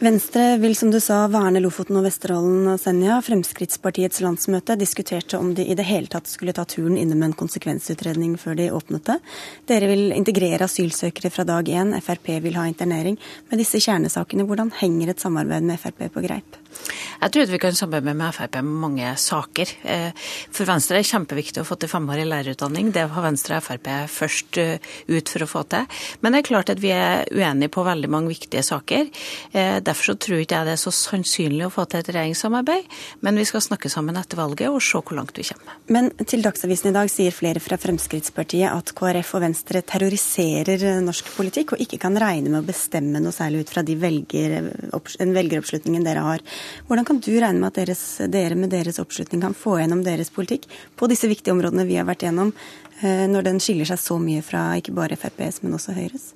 Venstre vil som du sa verne Lofoten og Vesterålen og Senja. Fremskrittspartiets landsmøte diskuterte om de i det hele tatt skulle ta turen innom en konsekvensutredning før de åpnet det. Dere vil integrere asylsøkere fra dag én, Frp vil ha internering. Med disse kjernesakene, hvordan henger et samarbeid med Frp på greip? Jeg tror vi kan samarbeide med Frp med mange saker. Eh, for Venstre er det kjempeviktig å få til femårig lærerutdanning. Det har Venstre og Frp først eh, ut for å få til. Men det er klart at vi er uenige på veldig mange viktige saker. Derfor så tror ikke jeg det er så sannsynlig å få til et regjeringssamarbeid. Men vi skal snakke sammen etter valget og se hvor langt vi kommer. Men til Dagsavisen i dag sier flere fra Fremskrittspartiet at KrF og Venstre terroriserer norsk politikk og ikke kan regne med å bestemme noe særlig ut fra de velger, den velgeroppslutningen dere har. Hvordan kan du regne med at deres, dere med deres oppslutning kan få gjennom deres politikk på disse viktige områdene vi har vært gjennom, eh, når den skiller seg så mye fra ikke bare FrPs, men også Høyres?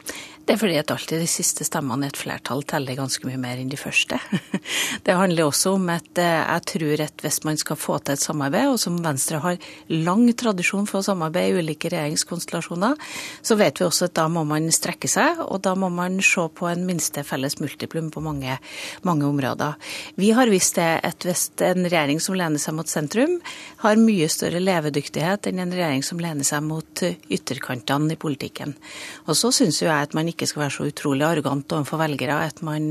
Det er fordi at alltid de siste stemmene i et flertall teller ganske mye mer enn de første. Det handler også om at eh, jeg tror at hvis man skal få til et samarbeid, og som Venstre har lang tradisjon for å samarbeide i ulike regjeringskonstellasjoner, så vet vi også at da må man strekke seg, og da må man se på en minste felles multiplum på mange, mange områder. Vi har visst det at hvis en regjering som lener seg mot sentrum, har mye større levedyktighet enn en regjering som lener seg mot ytterkantene i politikken. Og så syns jeg at man ikke skal være så utrolig arrogant overfor velgere at man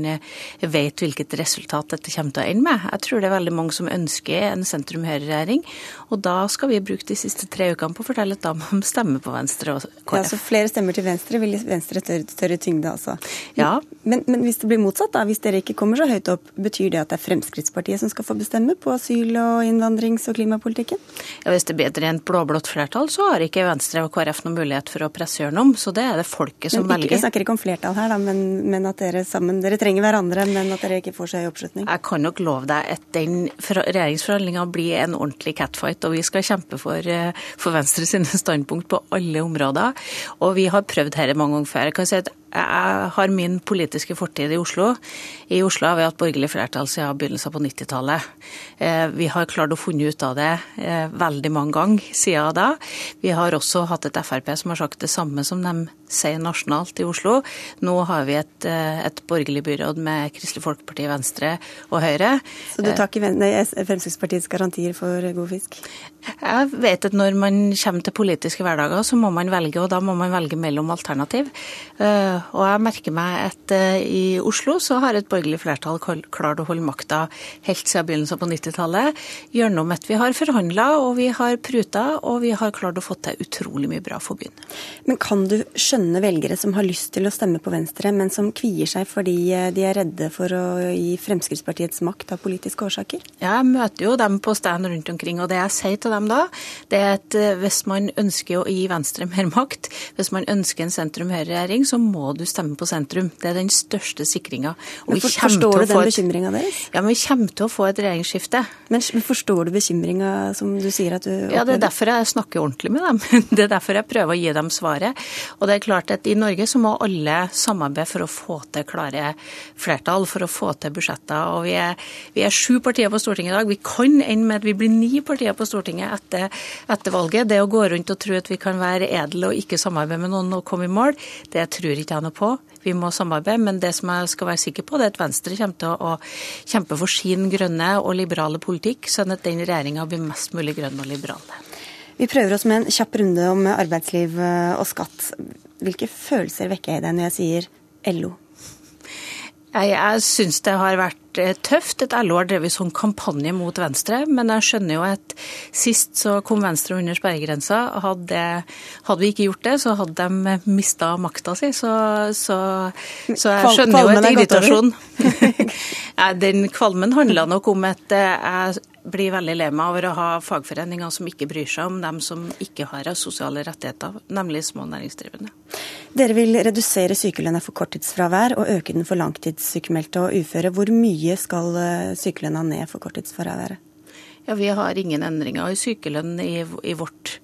vet hvilket resultat dette kommer til å ende med. Jeg tror det er veldig mange som ønsker en sentrum-høyre-regjering, og da skal vi bruke de siste tre ukene på å fortelle at da må de stemme på Venstre og KrF. Ja, så flere stemmer til Venstre vil Venstre større, større tyngde, altså. Ja. Men, men, hvis det blir motsatt, da, hvis dere ikke kommer så høyt opp, betyr det at det er Fremskrittspartiet som skal få bestemme på asyl- og innvandrings- og klimapolitikken? Ja, Hvis det blir et rent blå-blått flertall, så har ikke Venstre og KrF noen mulighet for å presse gjennom. Så det er det folket som ikke, velger. Snakker ikke om flertall her, da, men, men, at dere sammen Dere trenger hverandre, men at dere ikke får så høy oppslutning? Jeg kan nok love deg at den regjeringsforhandlinga blir en ordentlig catfight, og vi skal kjempe for, eh, for Venstre sine standpunkt på alle områder. Og vi har prøvd dette mange ganger før. Jeg kan si at jeg har min politiske fortid i Oslo. I Oslo har vi hatt borgerlig flertall siden begynnelsen på 90-tallet. Eh, vi har klart å funne ut av det eh, veldig mange ganger siden da. Vi har også hatt et Frp som har sagt det samme som de sier nasjonalt i Oslo. Nå har vi et, eh, et borgerlig byråd med Kristelig Folkeparti, Venstre og Høyre. Så du tar ikke Fremskrittspartiets garantier for god fisk? Jeg vet at når man kommer til politiske hverdager, så må man velge, og da må man velge mellom alternativ. Og jeg merker meg at i Oslo så har et borgerlig flertall klart å holde makta helt siden begynnelsen på 90-tallet, gjennom at vi har forhandla og vi har pruta og vi har klart å få til utrolig mye bra for byen. Men kan du skjønne velgere som har lyst til å stemme på Venstre, men som kvier seg fordi de er redde for å gi Fremskrittspartiets makt av politiske årsaker? Jeg møter jo dem på stand rundt omkring, og det jeg sier til dem da, det er at hvis man ønsker å gi Venstre mer makt, hvis man ønsker en sentrum-høyre-regjering, så må du stemme på sentrum. Det er den største sikringa. Men for, forstår du den bekymringa deres? Ja, men vi kommer til å få et regjeringsskifte. Men forstår du bekymringa som du sier at du opplever? Ja, det er derfor jeg snakker ordentlig med dem. Det er derfor jeg prøver å gi dem svaret. Og det er klart at i Norge så må alle samarbeide for å få til klare flertall, for å få til budsjetter. Og vi er, vi er sju partier på Stortinget i dag. Vi kan ende med at vi blir ni partier på Stortinget etter, etter valget. Det å gå rundt og tro at vi kan være edle og ikke samarbeide med noen og komme i mål, det tror ikke jeg noe på. Vi må samarbeide, men det som jeg skal være sikker på, det er at Venstre kommer til å kjempe for sin grønne og liberale politikk, sånn at den regjeringa blir mest mulig grønn og liberal. Vi prøver oss med en kjapp runde om arbeidsliv og skatt. Hvilke følelser vekker jeg i deg når jeg sier LO? Jeg, syns det har vært tøft. Et LO har drevet sånn kampanje mot Venstre, men jeg skjønner jo at sist så kom Venstre under sperregrensa. Hadde, hadde vi ikke gjort det, så hadde de mista makta si. Så, så, så jeg skjønner jo et irritasjon. Den kvalmen handla nok om at jeg blir veldig lei meg over å ha fagforeninger som ikke bryr seg om dem som ikke har sosiale rettigheter, nemlig små næringsdrivende. Dere vil redusere sykelønna for korttidsfravær og øke den for langtidssykemeldte og uføre. Hvor mye skal sykelønna ned for korttidsfraværet? Ja, Vi har ingen endringer i sykelønn i, i vårt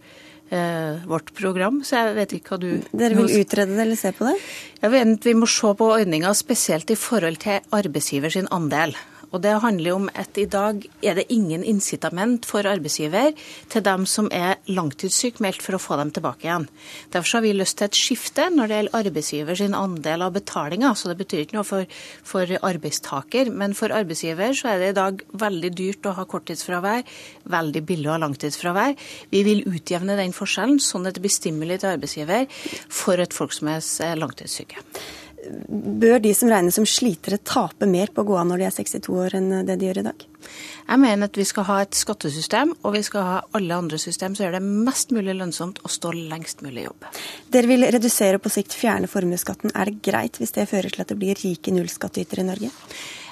eh, vårt program, så jeg vet ikke hva du Dere vil utrede det eller se på det? Jeg vet, Vi må se på ordninga spesielt i forhold til arbeidsgiver sin andel. Og det handler om at i dag er det ingen incitament for arbeidsgiver til dem som er langtidssykmeldt for å få dem tilbake igjen. Derfor har vi lyst til et skifte når det gjelder arbeidsgiver sin andel av betalinga. Så det betyr ikke noe for, for arbeidstaker, men for arbeidsgiver så er det i dag veldig dyrt å ha korttidsfravær, veldig billig å ha langtidsfravær. Vi vil utjevne den forskjellen, sånn at det blir stimuli til arbeidsgiver for et folk som er langtidssyke. Bør de som regnes som slitere tape mer på å gå av når de er 62 år enn det de gjør i dag? Jeg mener at vi skal ha et skattesystem, og vi skal ha alle andre system som gjør det mest mulig lønnsomt å stå lengst mulig i jobb. Dere vil redusere og på sikt fjerne formuesskatten. Er det greit hvis det fører til at det blir rike nullskattytere i Norge?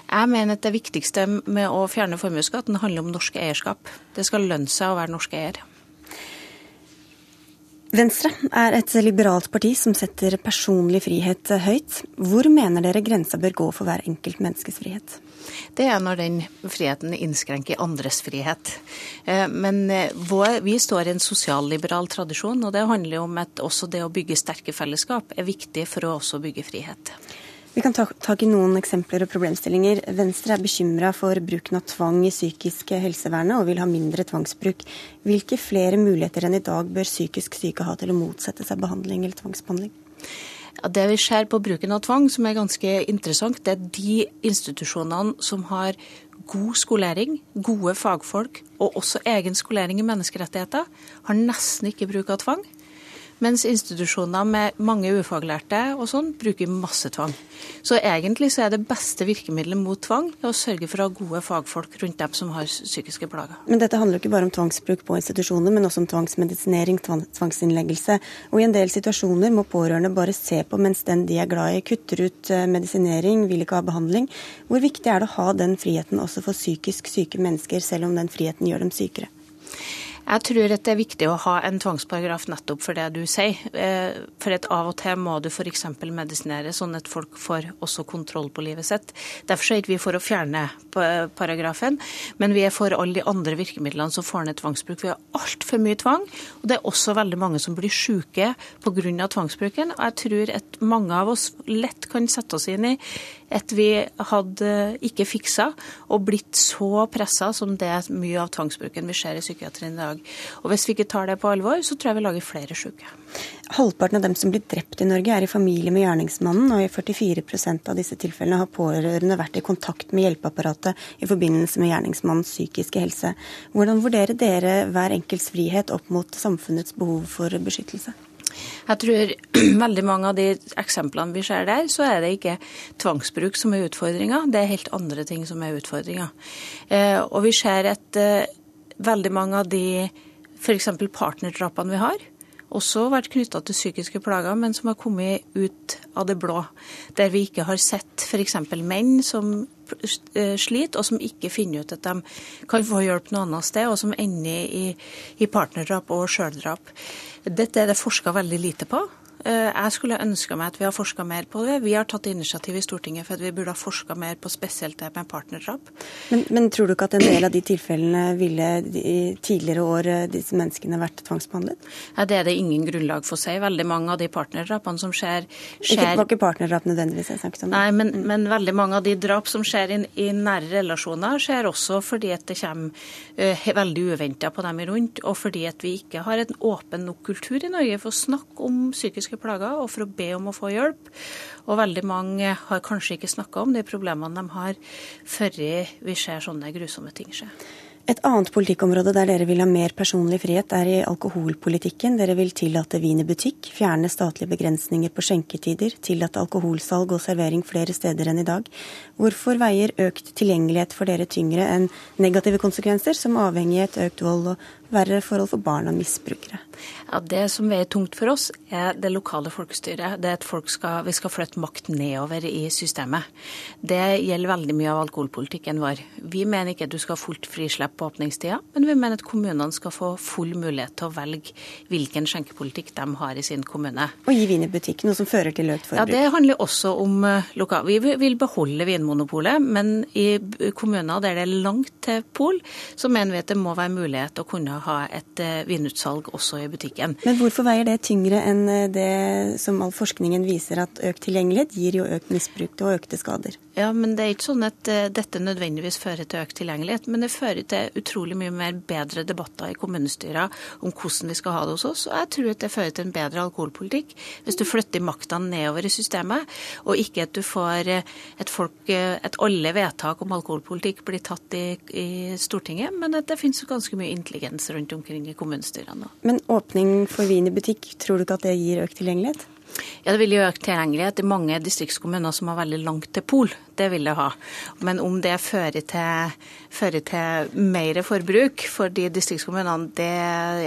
Jeg mener at det viktigste med å fjerne formuesskatten handler om norsk eierskap. Det skal lønne seg å være norsk eier. Venstre er et liberalt parti som setter personlig frihet høyt. Hvor mener dere grensa bør gå for hver enkelt menneskes frihet? Det er når den friheten innskrenker andres frihet. Men vi står i en sosialliberal tradisjon, og det handler om at også det å bygge sterke fellesskap er viktig for å også bygge frihet. Vi kan ta tak i noen eksempler og problemstillinger. Venstre er bekymra for bruken av tvang i psykiske helsevernet og vil ha mindre tvangsbruk. Hvilke flere muligheter enn i dag bør psykisk syke ha til å motsette seg behandling eller tvangsbehandling? Ja, det vi ser på bruken av tvang som er ganske interessant, det er de institusjonene som har god skolering, gode fagfolk og også egen skolering i menneskerettigheter, har nesten ikke bruk av tvang. Mens institusjoner med mange ufaglærte og sånn bruker masse tvang. Så egentlig så er det beste virkemidlet mot tvang å sørge for å ha gode fagfolk rundt dem som har psykiske plager. Men dette handler jo ikke bare om tvangsbruk på institusjoner, men også om tvangsmedisinering, tvangsinnleggelse. Og i en del situasjoner må pårørende bare se på mens den de er glad i kutter ut eh, medisinering, vil ikke ha behandling. Hvor viktig er det å ha den friheten også for psykisk syke mennesker, selv om den friheten gjør dem sykere? Jeg tror at det er viktig å ha en tvangsparagraf nettopp for det du sier. Eh, for at av og til må du f.eks. medisinere, sånn at folk får også kontroll på livet sitt. Derfor er ikke vi for å fjerne paragrafen, men vi er for alle de andre virkemidlene som får ned tvangsbruk. Vi har altfor mye tvang, og det er også veldig mange som blir syke pga. tvangsbruken. Og jeg tror at mange av oss lett kan sette oss inn i at vi hadde ikke fiksa og blitt så pressa som det er mye av tvangsbruken vi ser i psykiatrien i dag. Og Hvis vi ikke tar det på alvor, så tror jeg vi lager flere syke. Halvparten av dem som blir drept i Norge er i familie med gjerningsmannen, og i 44% av disse tilfellene har pårørende vært i kontakt med hjelpeapparatet i forbindelse med gjerningsmannens psykiske helse. Hvordan vurderer dere hver enkelts frihet opp mot samfunnets behov for beskyttelse? Jeg tror veldig mange av de eksemplene vi ser der, så er det ikke tvangsbruk som er utfordringa, det er helt andre ting som er utfordringa. Eh, og vi ser at eh, veldig mange av de f.eks. partnerdrapene vi har, også vært knytta til psykiske plager, men som har kommet ut av det blå. Der vi ikke har sett f.eks. menn som eh, sliter, og som ikke finner ut at de kan få hjelp noe annet sted, og som ender i, i partnerdrap og sjøldrap. Dette er det forska veldig lite på. Eh, jeg skulle ønska meg at vi har forska mer på det. Vi har tatt initiativ i Stortinget for at vi burde ha forska mer på spesielt det med partnerdrap. Men, men, tror du ikke at en del av de tilfellene ville i tidligere år eh, disse menneskene vært tvangsbehandlet? Ja, det er det ingen grunnlag for å si. Veldig mange av de partnerdrapene som skjer, skjer... Ikke, var ikke partnerdrap nødvendigvis jeg snakket om? Nei, men, mm. men, veldig mange av de drap som skjer i, i nære relasjoner, skjer også fordi at det kommer uh, veldig uventa på dem rundt, og fordi at vi ikke har en åpen nok kultur i Norge for å snakke om psykisk psykiske plager, og for å be om å få hjelp. Og veldig mange har kanskje ikke snakka om de problemene de har, før vi ser sånne grusomme ting skje. Et annet politikkområde der dere vil ha mer personlig frihet, er i alkoholpolitikken. Dere vil tillate vin i butikk, fjerne statlige begrensninger på skjenketider, tillate alkoholsalg og servering flere steder enn i dag. Hvorfor veier økt tilgjengelighet for dere tyngre enn negative konsekvenser, som avhengighet, økt vold og verre forhold for barn og misbrukere? Ja, Det som veier tungt for oss, er det lokale folkestyret. Det at folk skal, vi skal flytte makt nedover i systemet. Det gjelder veldig mye av alkoholpolitikken vår. Vi mener ikke at du skal ha fullt frislipp på åpningstida, men vi mener at kommunene skal få full mulighet til å velge hvilken skjenkepolitikk de har i sin kommune. Og gi vin i butikk, noe som fører til økt forbruk? Ja, Det handler også om eh, lokal... Vi vil beholde Vinmonopolet, men i kommuner der det er langt til pol, så mener vi at det må være mulighet å kunne ha et eh, vinutsalg også i butikken. Men hvorfor veier det tyngre enn eh, det som all forskningen viser, at økt tilgjengelighet gir jo økt misbruk og økte skader? Ja, men det er ikke sånn at uh, dette nødvendigvis fører til økt tilgjengelighet, men det fører til utrolig mye mer bedre debatter i kommunestyrer om hvordan vi skal ha det hos oss. Og jeg tror at det fører til en bedre alkoholpolitikk hvis du flytter makta nedover i systemet, og ikke at du får et folk, at alle vedtak om alkoholpolitikk blir tatt i, i Stortinget, men at det finnes ganske mye intelligens rundt omkring i kommunestyrene. Men åpning for vin i butikk, tror du ikke at det gir økt tilgjengelighet? Ja, Det vil jo økt tilgjengelighet i mange distriktskommuner som har veldig langt til pol. Det vil det ha. Men om det fører til, fører til mer forbruk for de distriktskommunene, det,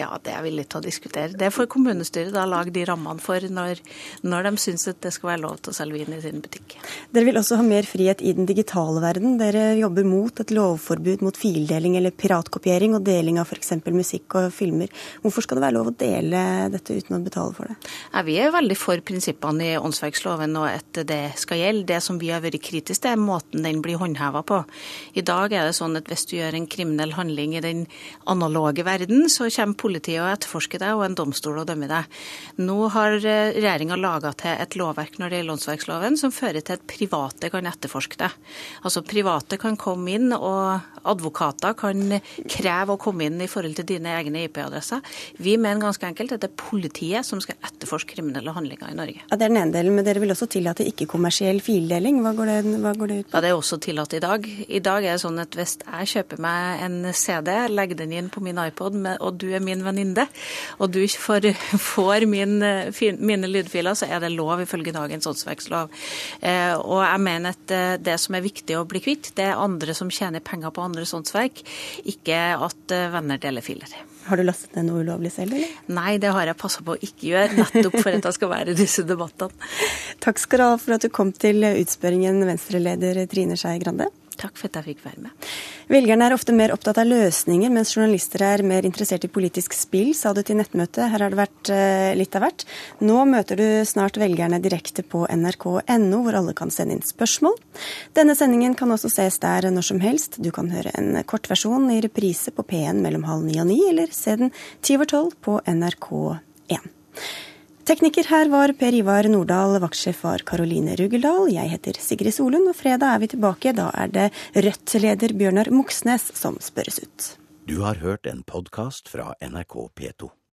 ja, det er vi villig til å diskutere. Det får kommunestyret da lage de rammene for når, når de syns at det skal være lov til å selge vin i sin butikk. Dere vil også ha mer frihet i den digitale verden. Dere jobber mot et lovforbud mot fildeling eller piratkopiering og deling av f.eks. musikk og filmer. Hvorfor skal det være lov å dele dette uten å betale for det? Ja, vi er veldig for prinsippene i åndsverksloven og at det skal gjelde. Det som vi har vært kritiske til, er måten den blir håndheva på. I dag er det sånn at hvis du gjør en kriminell handling i den analoge verden, så kommer politiet og etterforsker deg, og en domstol og dømmer deg. Nå har eh, regjeringa laga til et lovverk når det gjelder åndsverksloven, som fører til at private kan etterforske deg. Altså private kan komme inn, og advokater kan kreve å komme inn i forhold til dine egne IP-adresser. Vi mener ganske enkelt at det er politiet som skal etterforske kriminelle handlinger i Norge. Ja, Det er den ene delen, men dere vil også tillate ikke-kommersiell fildeling. Hva går, det, hva går, det, ut på? Ja, Det er også tillatt i dag. I dag er det sånn at hvis jeg kjøper meg en CD, legger den inn på min iPod, og du er min venninne, og du får, får min, mine lydfiler, så er det lov ifølge dagens åndsverkslov. Eh, og jeg mener at eh, det som er viktig å bli kvitt, det er andre som tjener penger på andres åndsverk, ikke at eh, venner deler filer. Har du lastet ned noe ulovlig selv, eller? Nei, det har jeg passa på å ikke gjøre, nettopp for at jeg skal være i disse debattene. Takk skal du ha for at du kom til utspørringen, Venstre-leder Trine Skei Grande. Takk for at jeg fikk være med. Velgerne er ofte mer opptatt av løsninger, mens journalister er mer interessert i politisk spill, sa du til nettmøtet. Her har det vært uh, litt av hvert. Nå møter du snart velgerne direkte på nrk.no, hvor alle kan sende inn spørsmål. Denne sendingen kan også ses der når som helst. Du kan høre en kortversjon i reprise på P1 mellom halv ni og ni, eller se den ti over tolv på NRK1. Tekniker her var Per Ivar Nordahl, vaktsjef var Karoline Rugeldal. Jeg heter Sigrid Solund, og fredag er vi tilbake. Da er det Rødt-leder Bjørnar Moxnes som spørres ut. Du har hørt en podkast fra NRK P2.